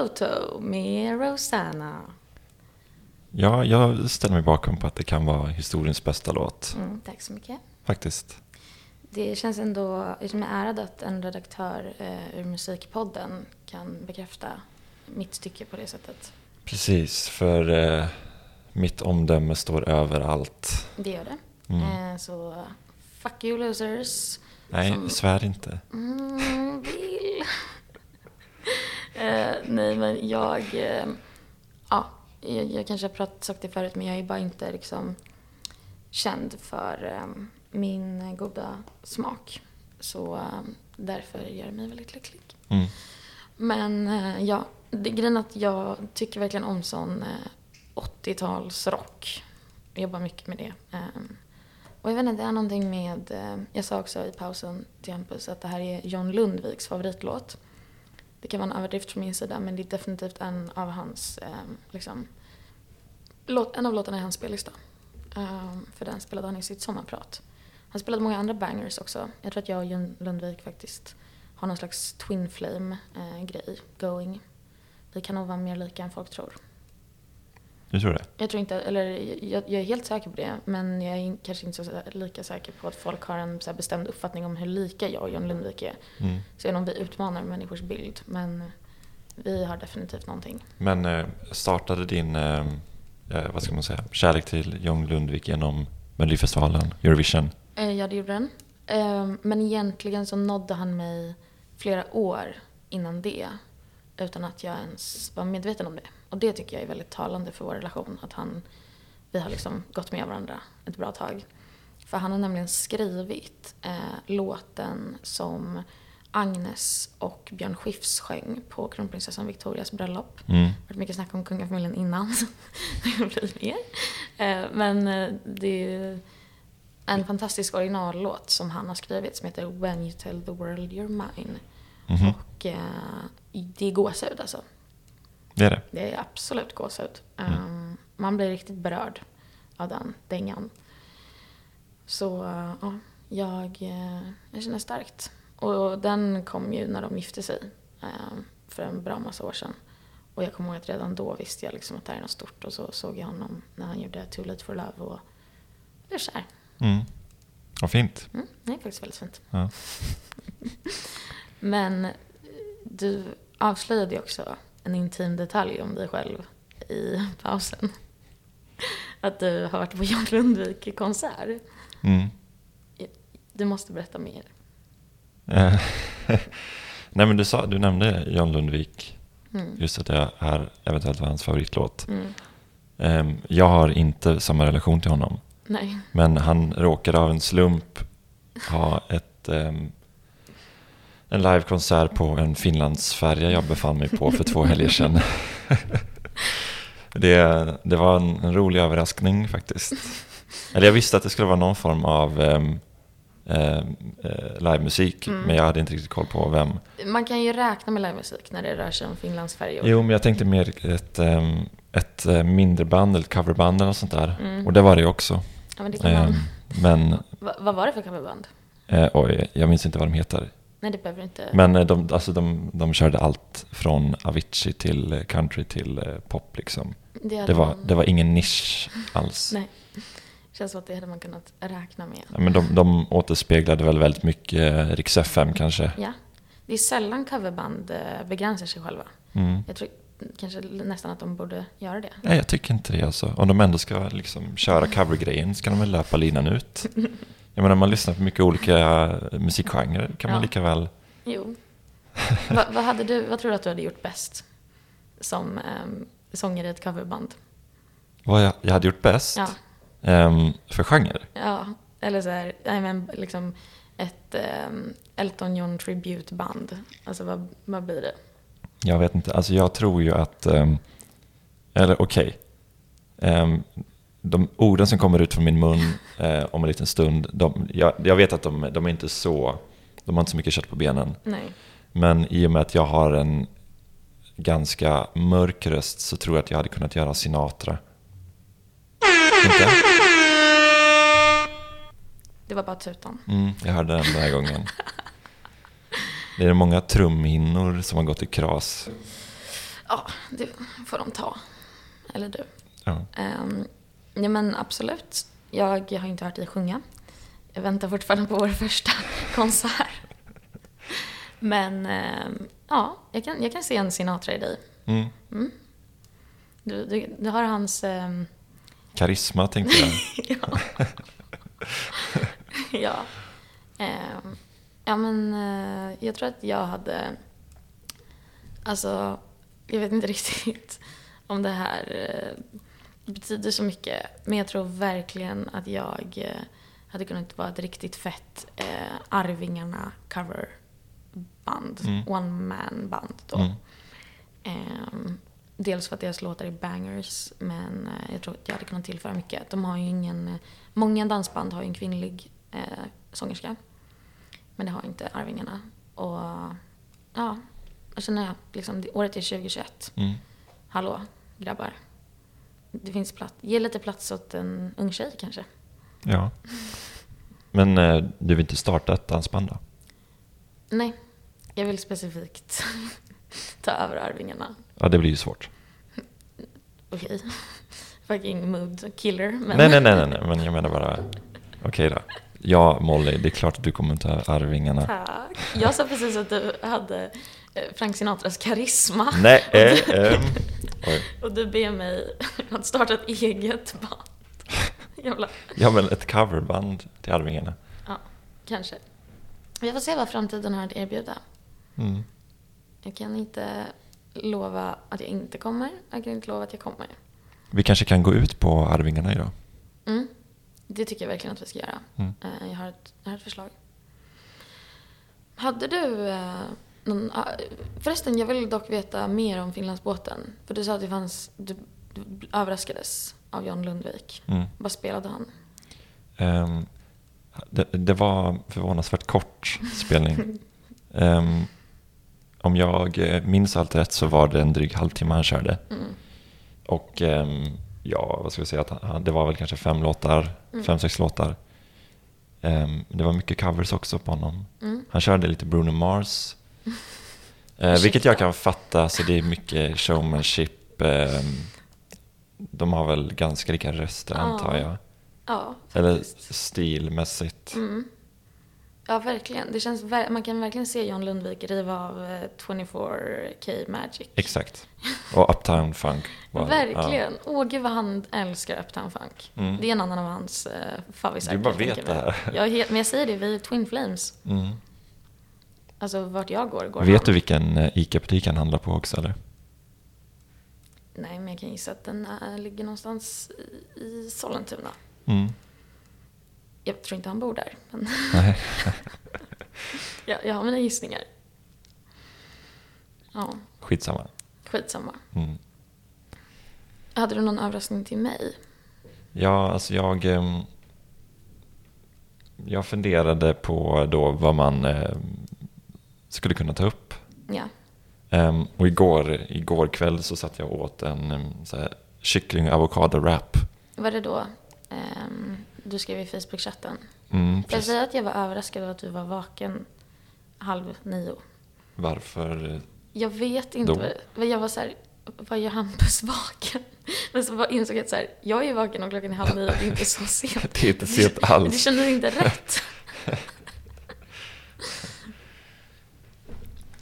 Toto med Rosanna. Ja, jag ställer mig bakom på att det kan vara historiens bästa låt. Mm, tack så mycket. Faktiskt. Det känns ändå, jag känner mig ärad att en redaktör eh, ur Musikpodden kan bekräfta mitt stycke på det sättet. Precis, för eh, mitt omdöme står över allt. Det gör det. Mm. Eh, så fuck you losers. Nej, Som- svär inte. Mm, vill. Eh, nej, men jag... Eh, ja, jag, jag kanske har pratat, sagt det förut, men jag är bara inte liksom känd för eh, min goda smak. Så eh, därför gör det mig väldigt lycklig. Mm. Men eh, ja, det, grejen att jag tycker verkligen om sån eh, 80-talsrock. Jag jobbar mycket med det. Ehm, och jag vet inte, det är någonting med... Eh, jag sa också i pausen till Hampus att det här är John Lundviks favoritlåt. Det kan vara en överdrift från min sida, men det är definitivt en av hans... Eh, liksom, låt, en av låtarna i hans spellista. Ehm, för den spelade han i sitt sommarprat. Han spelade många andra bangers också. Jag tror att jag och John Lundvik faktiskt har någon slags twin flame-grej eh, going. Vi kan nog vara mer lika än folk tror. Du tror det? Jag tror inte, eller jag, jag är helt säker på det, men jag är kanske inte så lika säker på att folk har en så bestämd uppfattning om hur lika jag och John Lundvik är. Mm. Så jag om vi utmanar människors bild, men vi har definitivt någonting. Men eh, startade din, eh, eh, vad ska man säga, kärlek till John Lundvik genom Melodifestivalen, Eurovision? Eh, Ja, det gjorde den. Eh, Men egentligen så nådde han mig flera år innan det. Utan att jag ens var medveten om det. Och det tycker jag är väldigt talande för vår relation. Att han, vi har liksom gått med varandra ett bra tag. För han har nämligen skrivit eh, låten som Agnes och Björn Skifs sjöng på kronprinsessan Victorias bröllop. Mm. Det har varit mycket snack om kungafamiljen innan. det blir mer. Eh, Men eh, det är en fantastisk originallåt som han har skrivit som heter When you tell the world you're mine. Mhm. Och eh, det är gåshud alltså. Det är det? Det är absolut gåshud. Um, man blir riktigt berörd av den dängan. Så ja, jag, eh, jag känner starkt. Och den kom ju när de gifte sig eh, för en bra massa år sedan. Och jag kommer ihåg att redan då visste jag liksom att det här är något stort. Och så såg jag honom när han gjorde Too Late For Love och blev kär. Mm. Vad fint. Mm, det är faktiskt väldigt fint. Ja. Men du avslöjade ju också en intim detalj om dig själv i pausen. Att du har varit på John Lundvik-konsert. Mm. Du måste berätta mer. Eh, Nej men du, sa, du nämnde John Lundvik, Mm. just att det är eventuellt var hans favoritlåt. Mm. Eh, Jag har inte samma relation till honom. Nej. Men han råkade av en slump ha ett, ehm, en livekonsert på en Finlandsfärja jag befann mig på för två helger sedan. det, det var en, en rolig överraskning faktiskt. Eller jag visste att det skulle vara någon form av ehm, eh, livemusik, Mm. men jag hade inte riktigt koll på vem. Man kan ju räkna med livemusik när det rör sig om Finlandsfärjor. Jo, men jag tänkte mer ett, ehm, ett eh, mindre band, eller ett coverband eller något sånt där. Mm. Och det var det ju också. Ja, men det kan man. Ehm, men, Va, vad var det för coverband? eh, oj, jag minns inte vad de heter. Nej, det behöver inte. Men eh, de, alltså de, de körde allt från Avicii till eh, country till eh, pop liksom. det, Det var, man... det var ingen nisch alls. Nej. Känns som att det hade man kunnat räkna med. Ja, Men de, de återspeglade väl väldigt mycket Rix FM kanske. Ja. Det är sällan coverband begränsar sig själva. Mm. Jag tror kanske nästan att de borde göra det. Nej, jag tycker inte det alltså. Om de ändå ska liksom köra covergrejen ska de väl löpa linan ut. Jag menar, man lyssnar på mycket olika musikgenrer kan man Ja. lika väl... Jo. Va, vad, hade du, vad tror du att du hade gjort bäst som um, sångare i ett coverband? Vad jag, jag hade gjort bäst Ja, ehm, för genre. ja. eller så här, nej men liksom ett um, Elton John tributeband. Alltså vad, vad blir det? Jag vet inte, alltså jag tror ju att, ehm, eller okej, Ehm, de orden som kommer ut från min mun eh, om en liten stund, de, jag, jag vet att de, de är inte så, de har inte så mycket kött på benen. Nej. Men i och med att jag har en ganska mörk röst så tror jag att jag hade kunnat göra Sinatra. Inte? Det var bara tutan. Mm, jag hörde den den här gången. Det är många trumhinnor som har gått i kras. Ja, det får de ta. Eller du. Ja. Um, ja men absolut. Jag har inte hört dig sjunga. Jag väntar fortfarande på vår första konsert. Men ehm, ja, jag kan, jag kan se en Sinatra i dig. Mm. Du, du, du har hans... ehm, Karisma tänkte jag. ja. ja. Ehm, ja men eh, jag tror att jag hade... Alltså, jag vet inte riktigt om det här eh, betyder så mycket. Men jag tror verkligen att jag eh, hade kunnat vara ett riktigt fett eh, Arvingarna coverband. Mm. One man band då. Mm. Ehm, dels för att deras låtar är bangers, men eh, jag tror att jag hade kunnat tillföra mycket. De har ju ingen... eh, Många dansband har ju en kvinnlig eh, sångerska. Men det har inte Arvingarna. Och ja, jag känner jag, liksom, året är 2021. Mm. Hallå, grabbar. Det finns plats. Ge lite plats åt en ung tjej kanske. Ja. Men eh, du vill inte starta ett dansband då? Nej, jag vill specifikt ta över Arvingarna. Ja, det blir ju svårt. Okej. Fucking mood killer. Men... Nej, nej, nej, nej, nej, men jag menar bara, okej då. Ja, Molly, det är klart att du kommer ta Arvingarna. Tack. Jag sa precis att du hade eh, Frank Sinatras karisma. Nej, eh, ehm, oj. Och du ber mig att starta ett eget band. Jävla... Ja, men ett coverband till Arvingarna. Ja, kanske. Vi får se vad framtiden har att erbjuda. Mm. Jag kan inte lova att jag inte kommer. Jag kan inte lova att jag kommer. Vi kanske kan gå ut på Arvingarna idag. Mm. Det tycker jag verkligen att vi ska göra. Mm. Eh, Jag har ett, jag har ett förslag. Hade du eh, någon... ah, Förresten, jag vill dock veta mer om Finlandsbåten. För du sa att det fanns... Du, du överraskades av John Lundvik. Mm. Vad spelade han? Ehm, det, det var förvånansvärt kort spelning. Ehm, om jag eh, minns allt rätt så var det en dryg halvtimme han körde. Mm. Och ehm, ja, vad ska vi säga, att han, det var väl kanske fem låtar, Mm. fem, sex låtar. Det var mycket covers också på honom. Mm. Han körde lite Bruno Mars. Eh, vilket jag kan fatta, så det är mycket showmanship. ehm, de har väl ganska lika röster Ja, antar jag. Ja, Eller faktiskt. stilmässigt. Mm. Ja, verkligen. Det känns, man kan verkligen se John Lundvik riva av eh, 24K Magic. Exakt. Och Uptown Funk. var- Verkligen. Åh, gud vad han älskar Uptown Funk. Mm. Det är en annan av hans eh, favvisar. Du bara vet det här. Jag men jag säger det, vi är Twin Flames. Ja. Mm. Alltså vart jag går, går Vet han. du vilken eh, ICA-butik han handlar på också eller? Nej, men jag kan gissa att den eh, ligger någonstans i, i Sollentuna. Mm. Jag tror inte han bor där, men jag, jag har mina gissningar. Ja, Skitsamma. skitsamma. Mm. Hade du någon överraskning till mig? Ja, alltså jag... ehm, Jag funderade på då vad man ehm, skulle kunna ta upp. Ja. Ehm, och igår, igår kväll så satt jag åt en um, kyckling avokado wrap. Var det då ehm, du skrev i Facebook-chatten? Mm, jag säga att jag var överraskad av att du var vaken halv nio? Varför? Jag vet inte. Då? Jag var så här, vad gör Hampus vaken? Men så insåg jag att så här, jag är vaken och klockan är halv nio, det är inte så sent. Det är inte sent Det alls. kändes inte rätt.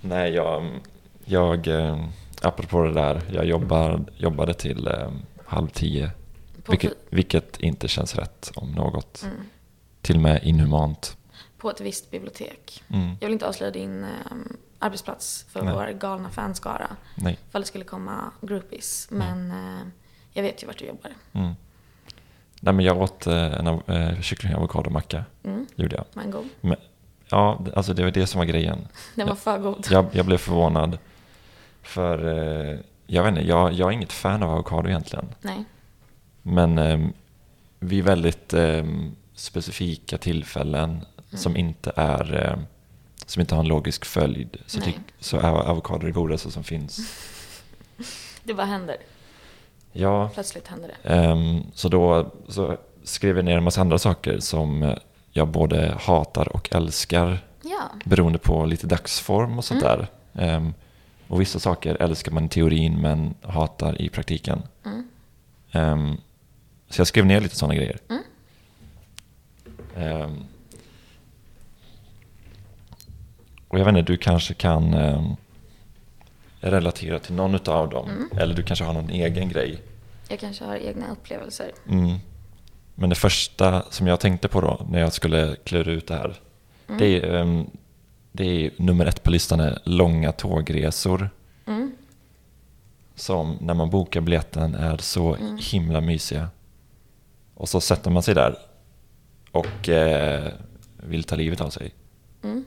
Nej, jag, jag eh, apropå det där, jag jobbar, jobbade till eh, halv tio. Vilket, vilket inte känns rätt om något. mm, Till och med inhumant. på ett visst bibliotek. Mm. Jag vill inte avslöja din ehm, arbetsplats för Nej. vår galna fanskara. Nej. Ifall det skulle komma groupies. Men eh, jag vet ju vart du jobbar. Mm. Nej, men jag åt eh, en av- eh, kyckling och avokadomacka. Mm, Gjorde jag. mango. Ja, alltså det var det som var grejen. Den var för god. Jag, jag blev förvånad. För eh, jag vet inte, jag, jag är inget fan av avokado egentligen. Nej. Men eh, vid väldigt eh, specifika tillfällen Mm. som inte är eh, som inte har en logisk följd så, tyck, så är avokado det godaste som finns. Det bara händer. Ja, Plötsligt händer det. ehm, så då så skrev jag ner en massa andra saker som eh, jag både hatar och älskar Ja. beroende på lite dagsform och sånt Mm. där. Ehm, och vissa saker älskar man i teorin men hatar i praktiken. Mm. Ehm, så jag skrev ner lite sådana grejer. Mm. Ehm, och jag vet inte, du kanske kan relatera till någon av dem. Mm. Eller du kanske har någon egen grej. Jag kanske har egna upplevelser. Men det första som jag tänkte på då när jag skulle klura ut det här. Mm. Det, är, ehm, det är nummer ett på listan är långa tågresor. Mm. Som när man bokar biljetten är så Mm. himla mysiga. Och så sätter man sig där och eh, vill ta livet av sig. Mm.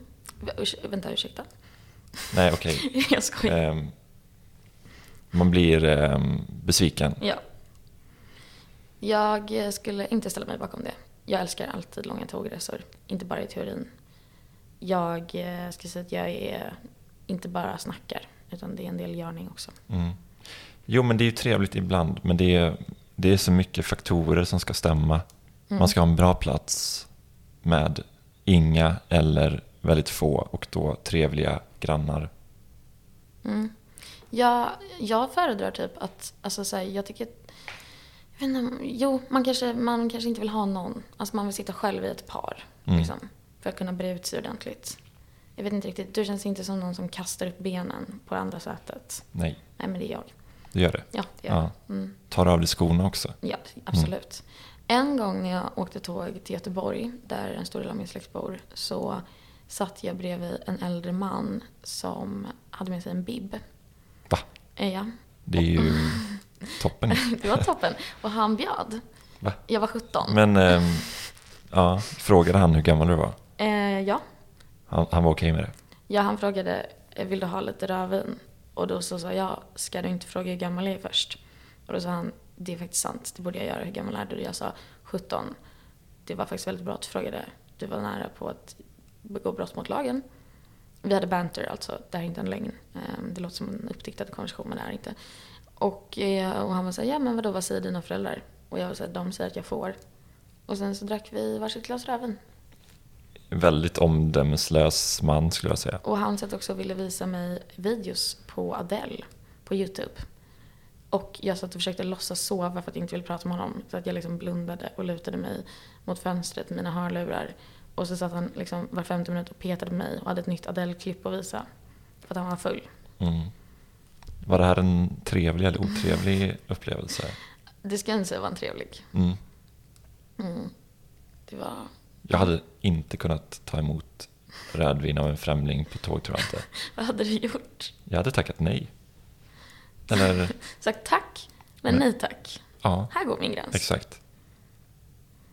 Vänta, ursäkta. Nej, okej. jag skojar. Ehm, man blir ehm, besviken. Ja. Jag skulle inte ställa mig bakom det. Jag älskar alltid långa tågresor. Inte bara i teorin. Jag eh, skulle säga att jag är inte bara snackar, utan det är en del görning också. Mm. Jo, men det är ju trevligt ibland, men det är, det är så mycket faktorer som ska stämma. Mm. Man ska ha en bra plats med inga eller väldigt få och då trevliga grannar. Mm. Jag, jag föredrar typ att, alltså så här, jag tycker att, jag vet inte, jo, man kanske, man kanske inte vill ha någon. Alltså man vill sitta själv i ett par, Mm. liksom, för att kunna bre ut sig ordentligt. Jag vet inte riktigt, du känns inte som någon som kastar upp benen på det andra sätet. Nej, Nej, men det är jag. det gör det. Ja, det gör Ja. jag. Mm. Tar av dig skorna också. Ja, absolut. En gång när jag åkte tåg till Göteborg, där en stor del av min släkt bor, så satt jag bredvid en äldre man som hade med sig en bib. Va? Eh, Ja, Det är ju toppen. det var toppen. Och han bjöd. Va? Jag var 17. Men ehm, ja, frågade han hur gammal du var? Eh, ja. Han, han var okej med det? ja, han frågade, eh, vill du ha lite rödvin? Och då så sa jag, ska du inte fråga hur gammal jag är först? Och då sa han, det är faktiskt sant, det borde jag göra. Hur gammal är du? Jag sa 17. Det var faktiskt väldigt bra att du frågade. Du var nära på att begå brott mot lagen. Vi hade banter, alltså. Det här är inte en lögn. Ehm, Det låter som en uppdiktad konversation, men det är inte. Och, eh, och han var såhär, ja men vadå, vad säger dina föräldrar? Och jag var såhär, de säger att jag får. Och sen så drack vi varsitt glas rödvin. Väldigt omdömeslös man skulle jag säga. Och han satt också och ville visa mig videos på Adele på YouTube. Och jag satt och försökte låtsas sova för att jag inte ville prata med honom. Så att jag liksom blundade och lutade mig mot fönstret med mina hörlurar. Och så satt han liksom var femte minut och petade på mig och hade ett nytt Adele-klipp att visa. För att han var full. Mm. Var det här en trevlig eller otrevlig upplevelse? Det ska jag inte säga var en trevlig. Mm. Mm. Det var... Jag hade inte kunnat ta emot rödvin av en främling på tåg tror jag inte. Vad hade du gjort? Jag hade tackat nej. Eller, Sagt tack, men Nej. tack. ja, Här går min gräns. exakt.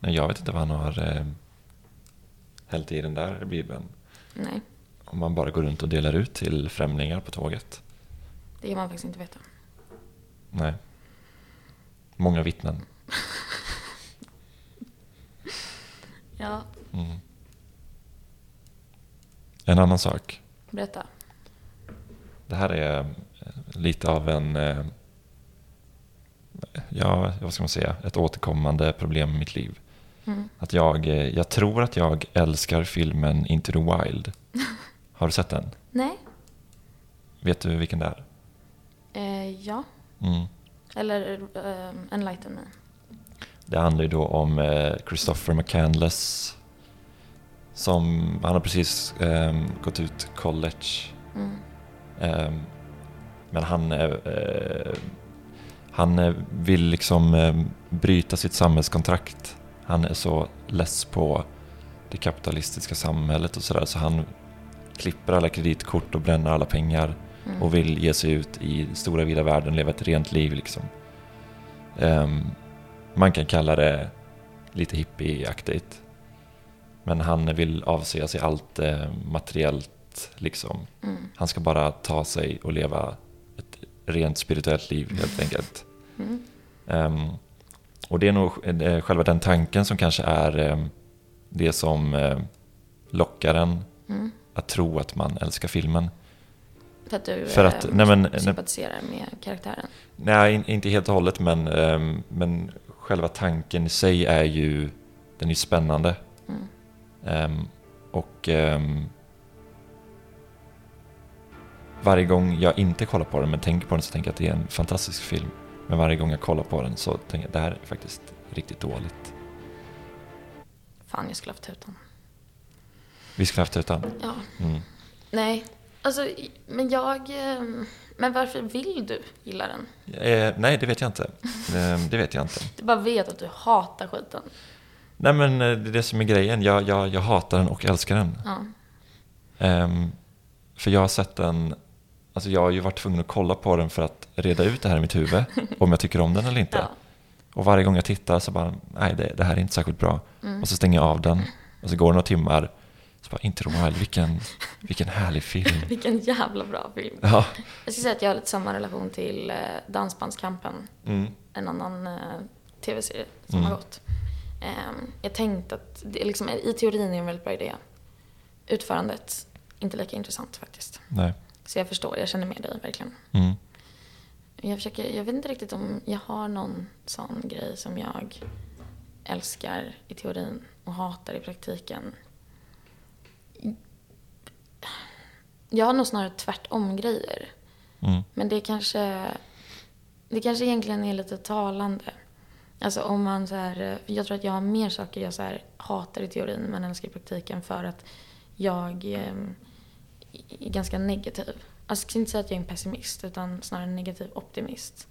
Nej, jag vet inte vad han har eh, hällt i den där bibeln. Nej, Om man bara går runt och delar ut till främlingar på tåget. Det kan man faktiskt inte veta. Nej. Många vittnen. Ja, Mm. En annan sak. berätta. Det här är eh, lite av en, eh, ja, vad ska man säga, ett återkommande problem i mitt liv. Mm. Att jag, eh, jag tror att jag älskar filmen Into the Wild. Har du sett den? Nej, Vet du vilken det är? Eh, ja. Mm. Eller eh, enlighten me. Det handlar ju då om eh, Christopher McCandless. Som, han har precis eh, gått ut college. Mm. Eh, men han, eh, eh, han eh, vill liksom eh, bryta sitt samhällskontrakt. Han är så less på det kapitalistiska samhället och sådär så han klipper alla kreditkort och bränner alla pengar Mm. och vill ge sig ut i stora vida världen, leva ett rent liv liksom. Ehm, man kan kalla det lite hippieaktigt. Men han vill avsäga sig allt eh, materiellt liksom. Mm. Han ska bara ta sig och leva ett rent spirituellt liv helt enkelt. Mm. Ehm, och det är nog eh, själva den tanken som kanske är eh, det som eh, lockar en Mm. att tro att man älskar filmen. För att du För att- eh, nej, men- nej. sympatiserar med karaktären. Nej, in- inte helt och hållet, men, ehm, men själva tanken i sig är ju, den är ju spännande. Mm. Ehm, och ehm, varje gång jag inte kollar på den men tänker på den så tänker jag att det är en fantastisk film. Men varje gång jag kollar på den så tänker jag att det här är faktiskt riktigt dåligt. Fan, jag skulle haft tutan. Vi skulle haft utan. Ja. Mm. Nej, alltså, men jag... eh, Men varför vill du gilla den? Eh, nej, det vet jag inte. Eh, det vet jag inte. Du bara vet att du hatar skiten. Nej men eh, det är det som är grejen. Jag, jag, jag hatar den och älskar den. Ja. Ehm, för jag har sett den, alltså jag har ju varit tvungen att kolla på den för att reda ut det här i mitt huvud. om jag tycker om den eller inte. Ja. Och varje gång jag tittar så bara, nej det, det här är inte särskilt bra. Mm. Och så stänger jag av den. Och så går det några timmar. Så bara, inte Roald, vilken, vilken härlig film. Vilken jävla bra film. Ja. Jag skulle säga att jag har lite samma relation till eh, Dansbandskampen. Mm. En annan eh, tv-serie som Mm. har gått. Ehm, jag tänkte att det liksom, i teorin är en väldigt bra idé. Utförandet, inte lika intressant faktiskt. Nej. Så jag förstår, jag känner med dig verkligen. Mm. Jag, försöker, jag vet inte riktigt om jag har någon sån grej som jag älskar i teorin och hatar i praktiken. Jag har nog snarare tvärtom grejer. Mm. Men det kanske, det kanske egentligen är lite talande. Alltså om man så här, jag tror att jag har mer saker jag så här hatar i teorin men älskar i praktiken för att jag eh, är ganska negativ. Alltså jag ska inte säga att jag är en pessimist utan snarare en negativ optimist.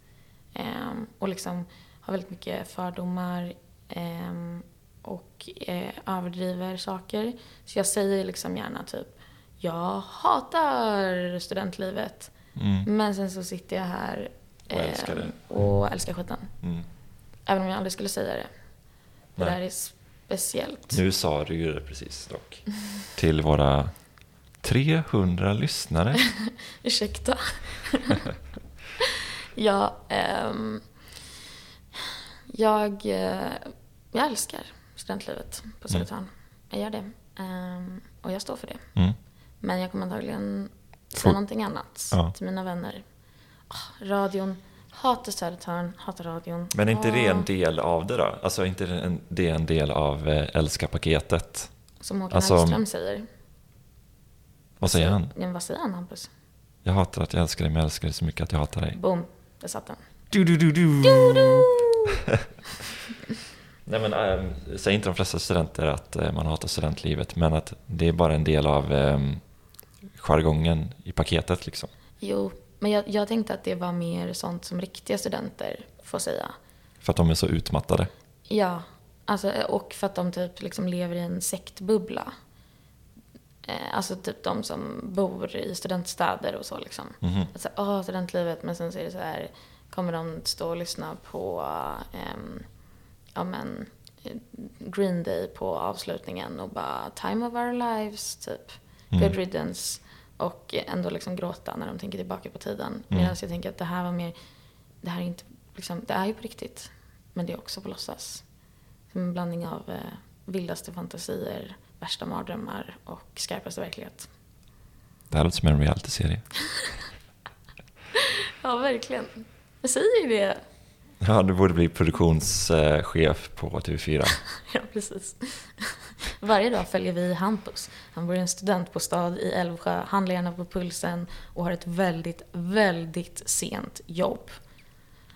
Ehm, och liksom har väldigt mycket fördomar ehm, och eh, överdriver saker. Så jag säger liksom gärna typ jag hatar studentlivet. Mm. Men sen så sitter jag här Och älskar eh, det. och älskar skiten. Mm. Även om jag aldrig skulle säga det. Det Nej. där är speciellt. Nu sa du ju det precis dock. Till våra 300 lyssnare. Ursäkta. ja, ehm, jag, eh, jag älskar studentlivet på Södertörn. Jag gör det. Ehm, och jag står för det. Mm. Men jag kommer antagligen säga någonting annat Ja. till mina vänner. Ah, radion. Hatar Södertörn, hatar radion. Men är inte det Ah, en del av det då? Alltså är inte det en, del av eh, älska-paketet? Som Håkan alltså- Hellström säger. Vad säger han? Ja, vad säger han Hampus? Jag hatar att jag älskar dig men jag älskar dig så mycket att jag hatar dig. Boom, där satt den. Du, du, du, du. Nej men ähm, säger inte de flesta studenter att eh, man hatar studentlivet men att det är bara en del av ähm, jargongen i paketet liksom. Jo, men jag, jag tänkte att det var mer sånt som riktiga studenter får säga. För att de är så utmattade. Ja, alltså, och för att de typ liksom lever i en sektbubbla. Eh, alltså typ de som bor i studentstäder och så liksom. Mhm. Alltså, åh, studentlivet, men sen så är det så här, kommer de stå och lyssna på, ehm, ja men, eh, Green Day på avslutningen och bara time of our lives, typ. Mm. Good riddance. Och ändå liksom gråta när de tänker tillbaka på tiden. Mm. Medan jag tänker att det här var mer, det här är inte, liksom, det är ju på riktigt. Men det är också på låtsas. Som en blandning av eh, vildaste fantasier, värsta mardrömmar och skarpaste verklighet. Det här låter som en realityserie. Ja, verkligen. Jag säger ju det. Ja, du borde bli produktionschef på TV4. Ja, precis. Varje dag följer vi Hampus. Han bor i en studentbostad i Älvsjö, handlar gärna på pulsen och har ett väldigt, väldigt sent jobb.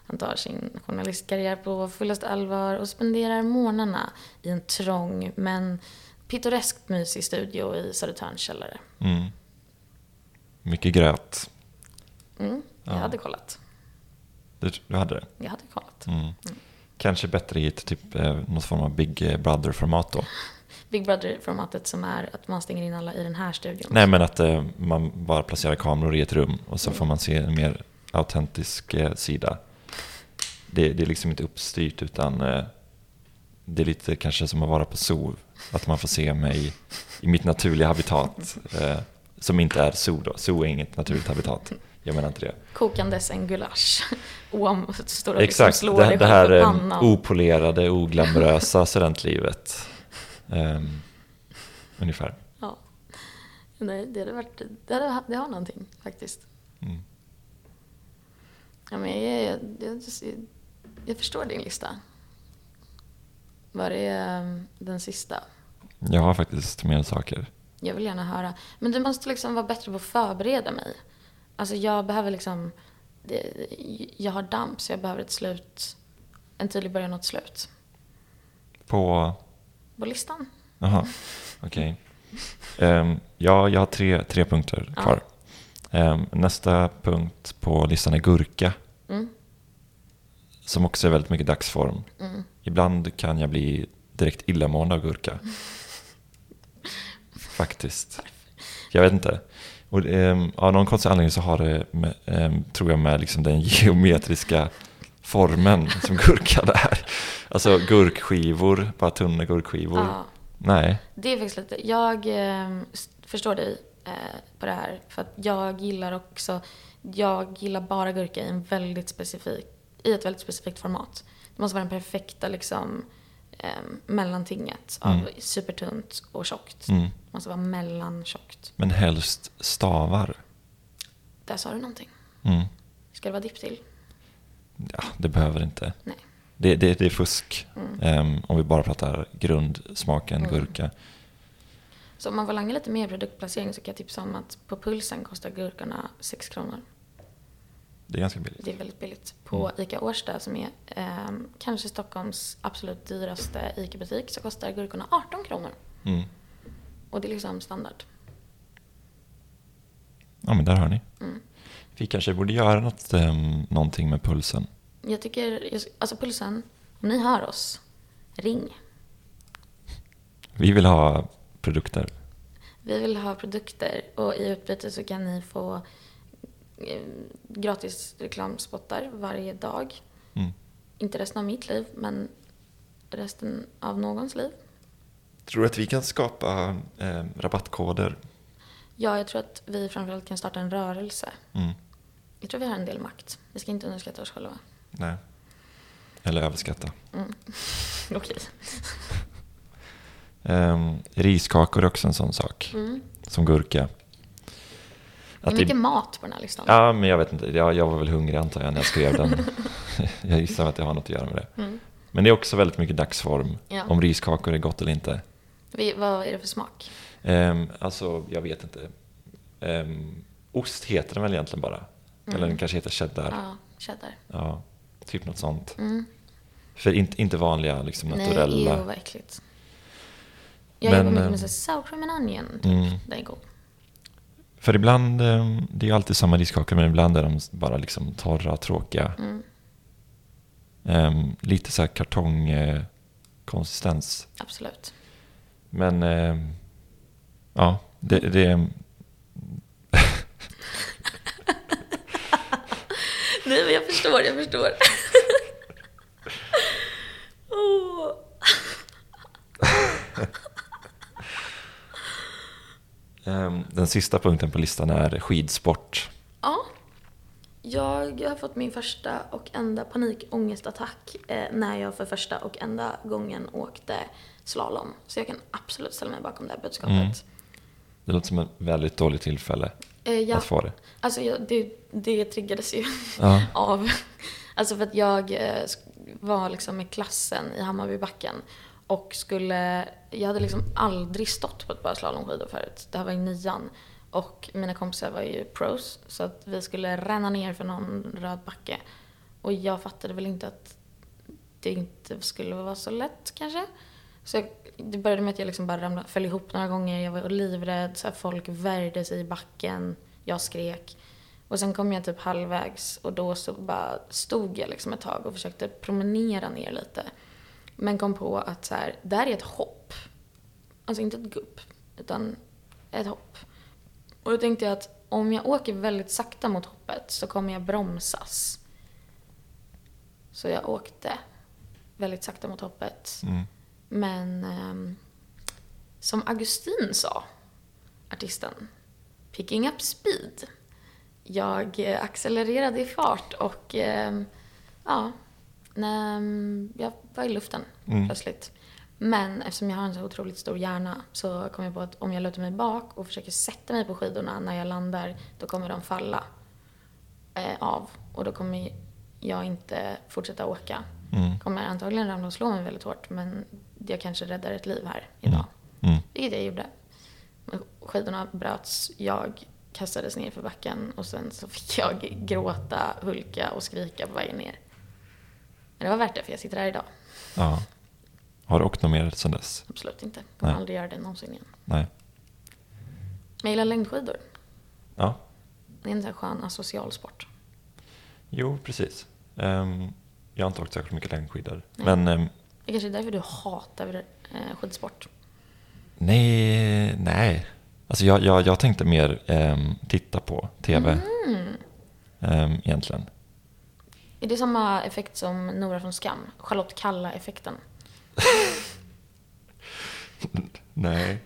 Han tar sin journalistkarriär på fullaste allvar och spenderar morgnarna i en trång men pittoreskt mysig studio i Södertörns källare. Mm. Mycket gröt. Mm, jag Ja. hade kollat. Du, du hade det? Jag hade kollat. Mm. Kanske bättre i ett typ, eh, något form av Big Brother-format då. Big Brother-formatet som är att man stänger in alla i den här studion. Nej, men att eh, man bara placerar kameror i ett rum och så får man se en mer autentisk eh, sida. Det, det är liksom inte uppstyrt utan eh, det är lite kanske som att vara på zoo. Att man får se mig i mitt naturliga habitat. Eh, som inte är zoo då. Zoo är inget naturligt habitat. Jag menar inte det. Kokandes en gulasch. Om står och liksom Exakt, slår det, det här eh, pannan. opolerade, oglamorösa studentlivet. Ehm, ungefär. Ja. Nej, det hade varit, det, hade, det har någonting faktiskt. Mm. Ja, men jag, jag, jag, jag, förstår din lista. Var är um, den sista? Jag har faktiskt mer saker. Jag vill gärna höra. Men du måste liksom vara bättre på att förbereda mig. Alltså jag behöver liksom, det, jag har damp så jag behöver ett slut, en tydlig början och ett slut På... listan. Jaha, okej. Ehm, ja, jag har tre, tre punkter Ja. kvar. Ehm, nästa punkt på listan är gurka. Mm. Som också är väldigt mycket dagsform. Mm. Ibland kan jag bli direkt illamående av gurka. Faktiskt. Jag vet inte. Och, ehm, av någon konstig anledning så har det, med, ehm, tror jag, med liksom den geometriska formen som gurkan är. Alltså gurkskivor, bara tunna gurkskivor. Ja, Nej. det är faktiskt lite, jag eh, förstår dig eh, på det här. För att jag gillar också, jag gillar bara gurka i en väldigt specifik, i ett väldigt specifikt format. Det måste vara den perfekta liksom eh, mellantinget av Mm. supertunt och tjockt. Mm. Det måste vara mellantjockt. Men helst stavar. Där sa du någonting. Mm. Ska det vara dipp till? Ja, det behöver inte. Nej. Det, det, det är fusk. Mm. Ehm, om vi bara pratar grundsmaken Mm. gurka. Så om man vill langa lite mer produktplacering så kan jag tipsa om att på Pulsen kostar gurkorna 6 kronor. Det är ganska billigt. Det är väldigt billigt. På Mm. ICA Årsta som är eh, kanske Stockholms absolut dyraste ICA-butik så kostar gurkorna 18 kronor. Mm. Och det är liksom standard. Ja, men där har ni. Mm. Vi kanske borde göra något, um, någonting med pulsen. Jag tycker, alltså Pulsen, om ni hör oss, ring. Vi vill ha produkter. Vi vill ha produkter och i utbyte så kan ni få eh, gratis reklamspottar varje dag. Mm. Inte resten av mitt liv, men resten av någons liv. Tror du att vi kan skapa eh, rabattkoder? Ja, jag tror att vi framförallt kan starta en rörelse. Mm. Jag tror vi har en del makt. Vi ska inte underskatta oss själva. Nej. Eller överskatta. Mm. Okej. Ehm, riskakor är också en sån sak. Mm. Som gurka. Det är Att mycket mat på den här listan. Ja, men jag vet inte. Jag, jag var väl hungrig antar jag när jag skrev den. jag gissar att det har något att göra med det. Mm. Men det är också väldigt mycket dagsform. Ja. Om riskakor är gott eller inte. Vi, vad är det för smak? Um, alltså, jag vet inte. Ehm, ost heter den väl egentligen bara? Eller den kanske heter cheddar. Ja, cheddar. Ja, typ något sånt. Mm. För inte, inte vanliga liksom Nej, naturella. ew, vad äckligt. Jag jobbar mycket eh, med så här sour cream and onion. Typ. Mm. Det är god. För ibland, ehm, det är alltid samma riskakor men ibland är de bara liksom torra, tråkiga. Mm. Ehm, lite så här kartongkonsistens. Absolut. Men ehm, ja, det, det Nej, men jag förstår, jag förstår. Ehm, den sista punkten på listan är skidsport. Ja. Jag har fått min första och enda panikångestattack eh, när jag för första och enda gången åkte slalom. Så jag kan absolut ställa mig bakom det här budskapet. Mm. Det låter som ett väldigt dåligt tillfälle Eh, ja, att få det. alltså jag, det, det triggades ju Ja. av, alltså för att jag eh, var liksom i klassen i Hammarbybacken och skulle, jag hade liksom aldrig stått på ett par slalomskidor förut. Det här var i nian. Och mina kompisar var ju pros, så att vi skulle ränna ner för någon röd backe. Och jag fattade väl inte att det inte skulle vara så lätt kanske. Så jag, det började med att jag liksom bara ramlade, föll ihop några gånger. Jag var livrädd, så här, folk värjde sig i backen. Jag skrek. Och sen kom jag typ halvvägs och då så bara stod jag liksom ett tag och försökte promenera ner lite. Men kom på att så här, det här är ett hopp. Alltså inte ett gupp, utan ett hopp. Och då tänkte jag att om jag åker väldigt sakta mot hoppet så kommer jag bromsas. Så jag åkte väldigt sakta mot hoppet. Mm. Men ehm, som Augustin sa, artisten, picking up speed. Jag eh, accelererade i fart och ehm, ja, när, jag var i luften Mm. plötsligt. Men eftersom jag har en så otroligt stor hjärna så kom jag på att om jag lutar mig bak och försöker sätta mig på skidorna när jag landar, då kommer de falla eh, av. Och då kommer jag inte fortsätta åka. Mm. Kommer antagligen ramla och slå mig väldigt hårt, men jag kanske räddar ett liv här idag. Mm. Vilket jag gjorde. Skidorna bröts, jag kastades ner för backen och sen så fick jag gråta, hulka och skrika på vägen ner. Men det var värt det för jag sitter här idag. Ja. Har du åkt något mer sedan dess? Absolut inte. Kommer Nej. aldrig göra det någonsin igen. Nej. Men jag gillar längdskidor. Ja. Det är en sån här skön asocial sport. Jo, precis. Ehm, jag har inte åkt särskilt mycket längdskidor. Nej. Men ehm, Det kanske är därför du hatar eh, skidsport. nej, nej. Alltså jag, jag, jag tänkte mer ehm, titta på tv Mm. ehm, egentligen. Är det samma effekt som Nora från Skam? Charlotte Kalla-effekten? Nej,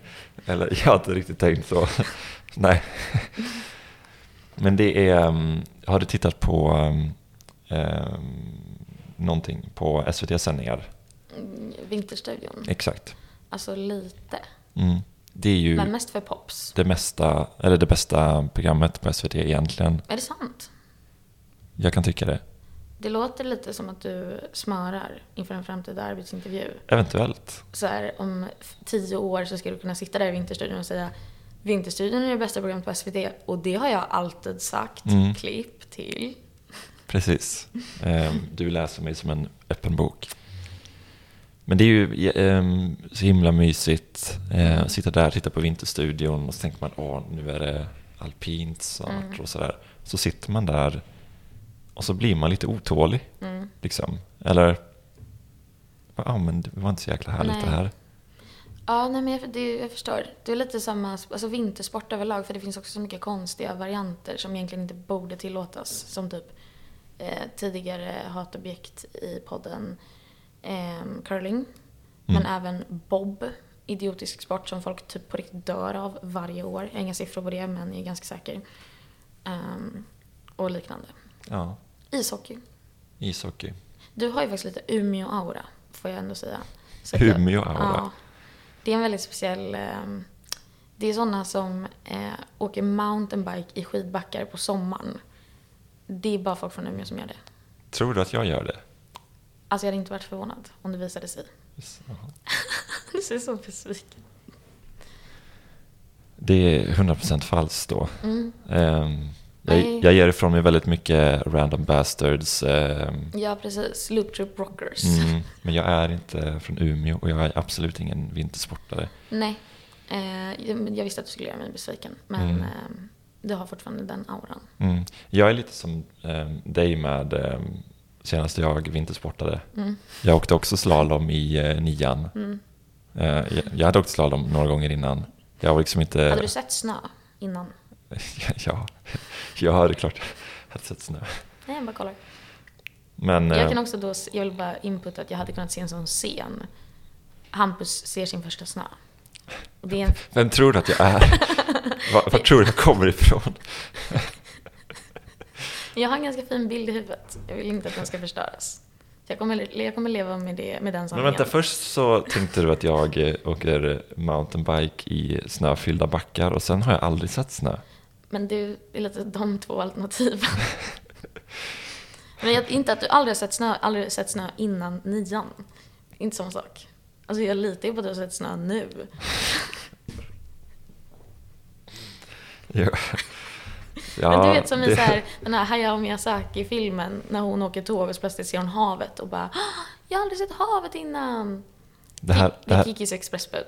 eller jag har inte riktigt tänkt så. Nej. Men det är, ehm, har du tittat på um, någonting på SVT-sändningar? Mm, Vinterstudion? Exakt. Alltså lite. Mm. Det är ju Men mest för pops. det mesta, eller det bästa programmet på SVT egentligen. Är det sant? Jag kan tycka det. Det låter lite som att du smörar inför en framtida arbetsintervju. Eventuellt. Så här, om tio år så ska du kunna sitta där i Vinterstudion och säga Vinterstudion är det bästa programmet på SVT och det har jag alltid sagt. Mm. Klipp till. Precis. Ehm, Du läser mig som en öppen bok. Men det är ju ehm, så himla mysigt att sitta där titta på Vinterstudion och så tänker man åh, nu är det alpint snart Mm. och sådär. Så sitter man där och så blir man lite otålig. Mm. Liksom. Eller, ja men det var inte så jäkla härligt Nej. det här. Ja, nej, men jag, det, jag förstår. Det är lite samma, alltså vintersport överlag, för det finns också så mycket konstiga varianter som egentligen inte borde tillåtas. Som typ eh, tidigare hatobjekt i podden eh, curling. Men även bob, idiotisk sport som folk typ på riktigt dör av varje år. Jag har inga siffror på det, men jag är ganska säker. Ehm, och liknande. Ja, Ishockey. ishockey. Du har ju faktiskt lite Umeå-aura, får jag ändå säga. Umeå-aura? Ja. Det är en väldigt speciell... ehm, det är sådana som eh, åker mountainbike i skidbackar på sommaren. Det är bara folk från Umeå som gör det. Tror du att jag gör det? Alltså jag hade inte varit förvånad om det visade sig. Du ser så besviken. Det är 100% falskt då. Mm. Ehm, jag, jag ger ifrån mig väldigt mycket random bastards. ehm, Ja, precis. Loop Troop Rockers. mm, men jag är inte från Umeå och jag är absolut ingen vintersportare. Nej. Eh, jag jag visste att du skulle göra mig besviken. Men Mm. ehm, du har fortfarande den auran. Mm. Jag är lite som um, dig med um, senast jag vintersportade. Mm. Jag åkte också slalom i uh, nian. Mm. Eh, jag, jag hade åkt slalom några gånger innan. Jag var liksom inte... Hade du sett snö innan? ja, jag hade klart hade sett snö. Nej, jag bara kollar. Men Jag eh, kan också då, jag vill bara inputta att jag hade kunnat se en sån scen. Hampus ser sin första snö. En, vem tror du att jag är? var, var tror du jag kommer ifrån? jag har en ganska fin bild i huvudet. Jag vill inte att den ska förstöras. Jag kommer, jag kommer leva med, det, med den Men sanningen. vänta, först så tänkte du att jag eh, åker mountainbike i snöfyllda backar och sen har jag aldrig sett snö. Men det är lite de två alternativen. Men jag, inte att du aldrig har sett snö, aldrig sett snö innan nian. Inte samma sak. Alltså jag litar ju på att du har sett snö nu. Ja. Men du vet som i det- så här, den här Hayao Miyazaki-filmen när hon åker tåg och så plötsligt ser hon havet och bara "Ah, Jag har aldrig sett havet innan. Det här, Det det är Kikis expressbud.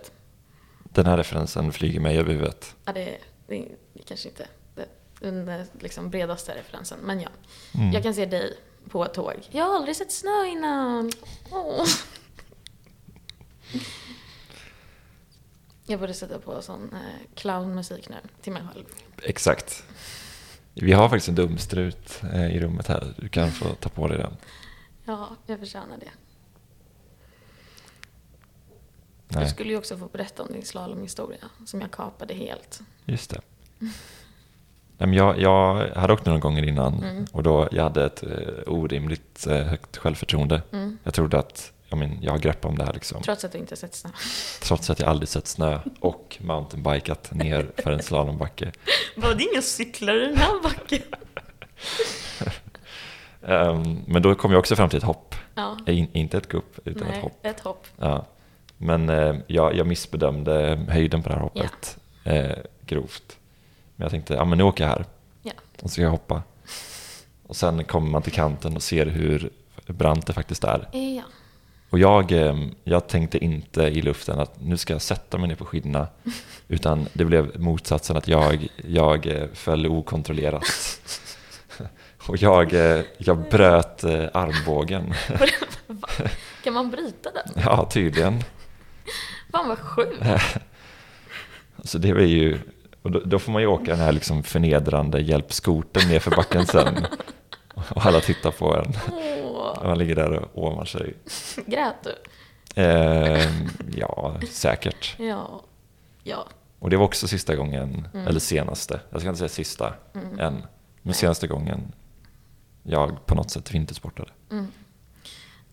den här referensen flyger mig över huvudet. Ja, det, det, det kanske inte den eh, liksom bredaste referensen, men ja. Mm. Jag kan se dig på ett tåg. Jag har aldrig sett snö innan. Åh. Jag borde sätta på sån eh, clownmusik nu till mig själv. Exakt. Vi har faktiskt en dumstrut eh, i rummet här. Du kan få ta på dig den. Ja, jag förtjänar det. Nej, Du skulle ju också få berätta om din slalomhistoria som jag kapade helt. just det. Nej, men jag, jag hade åkt några gånger innan Mm. och då jag hade ett eh, orimligt eh, högt självförtroende. Mm. Jag trodde att jag, men, jag har grepp om det här liksom. Trots att du inte sett snö. Trots att jag aldrig sett snö och mountainbikat ner för en slalombacke. Var det inga cyklar i den här backen? Ehm, men då kom jag också fram till ett hopp. Ja. Eh, In, inte ett gupp, utan ett Nej, hopp. ett hopp. Ja. Men eh, jag, jag missbedömde höjden på det här hoppet eh, grovt. Men jag tänkte, ja men nu åker jag här. Ja. Och så ska jag hoppa. Och sen kommer man till kanten och ser hur brant det faktiskt är. Ja. Och jag, eh, jag tänkte inte i luften att nu ska jag sätta mig ner på skidorna. Utan det blev motsatsen att jag, jag eh, föll okontrollerat. Och jag, eh, jag bröt armbågen. Kan man bryta den? Ja, tydligen. Fan vad sjukt. Så det var ju, och då, då får man ju åka den här liksom förnedrande hjälpskoten ner för backen sen. Och alla tittar på en. Och man ligger där och åmar sig. grät du? Eh, ja, säkert. Ja. Ja. Och det var också sista gången, Mm. eller senaste, jag ska inte säga sista än, men senaste gången jag på något sätt vintersportade.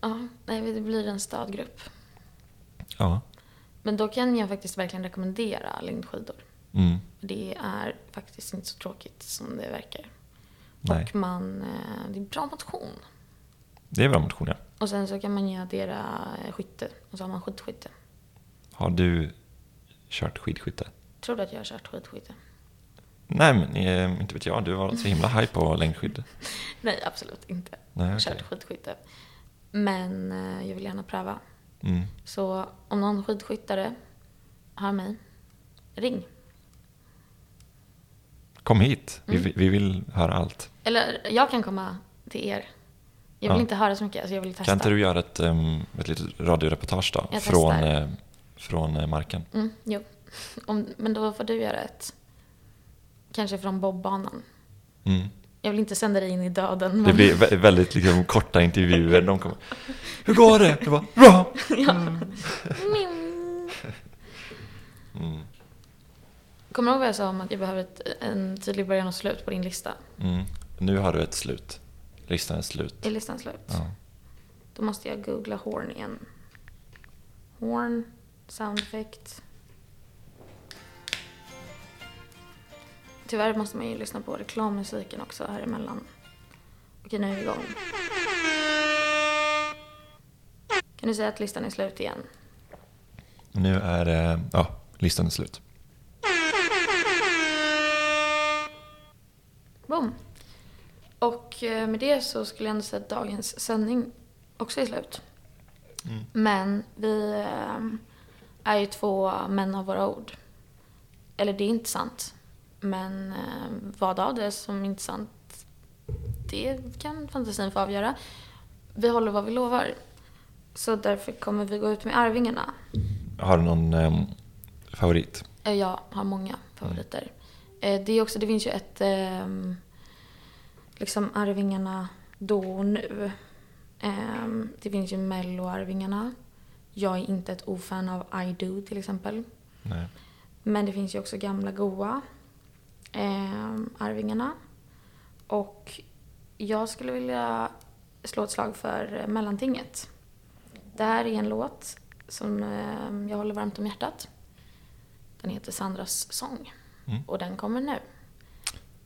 Ja, nej, det blir en stadgrupp. Ja. Men då kan jag faktiskt verkligen rekommendera längdskidor. Mm. Det är faktiskt inte så tråkigt som det verkar. Nej. Och man, eh, det är bra motion. Det är bra motion, ja. Och sen så kan man ju addera skytte. Och så har man skidskytte. Har du kört skidskytte? Tror du att jag har kört skidskytte? Nej, men eh, inte vet jag. Du var så himla high på längdskidor. Nej, absolut inte. Nej, okej. kört skidskytte. Men eh, jag vill gärna pröva. Mm. Så om någon skidskyttare hör mig, ring. Kom hit, Mm. vi, vi vill höra allt. Eller jag kan komma till er. Jag vill Ja. inte höra så mycket, alltså jag vill testa. Kan inte du göra ett, um, ett litet radioreportage då? Jag från, eh, från eh, marken? Mm, jo. Om, men då får du göra ett. Kanske från bobbanan. Mm. Jag vill inte sända dig in i döden. Det Men... blir vä- väldigt liksom, korta intervjuer. De kommer, Hur går det? Jag bara, bra! Min. Mm. Kommer du ihåg vad jag sa om att jag behöver ett, en tydlig början och slut på din lista? Mm. Nu har du ett slut. Listan är slut. Är listan slut? Ja. Då måste jag googla horn igen. Horn, sound effect. Tyvärr måste man ju lyssna på reklammusiken också här emellan. Okej, nu är vi igång. Kan du säga att listan är slut igen? Nu är eh, ja, listan är slut. Och eh, med det så skulle jag ändå säga att dagens sändning också är slut. Men vi eh, är ju två män av våra ord. Eller det är inte sant. Men eh, vad av det som är inte sant, det kan fantasin få avgöra. Vi håller vad vi lovar. Så därför kommer vi gå ut med Arvingarna. Har du någon eh, favorit? Eh, Jag har många favoriter. Eh, Det, är också, det finns ju ett ehm, liksom Arvingarna då och nu. Ehm, Det finns ju Mello-Arvingarna. Jag är inte ett ofan av I Do till exempel. Nej. Men det finns ju också gamla goa ehm, Arvingarna. Och jag skulle vilja slå ett slag för Mellantinget. Det här är en låt som ehm, jag håller varmt om hjärtat. Den heter Sandras sång. Mm. Och den kommer nu.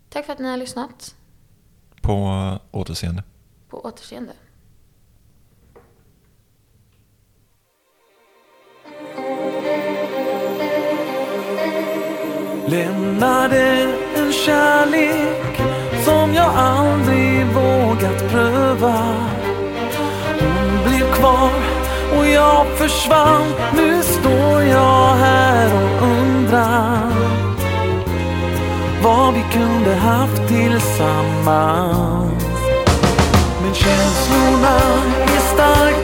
Tack för att ni har lyssnat. På återseende. På återseende. Lämnade en kärlek som jag aldrig vågat pröva. Hon blev kvar och jag försvann. Nu står jag här och undrar vad vi kunde haft tillsammans. Men känslorna är starka,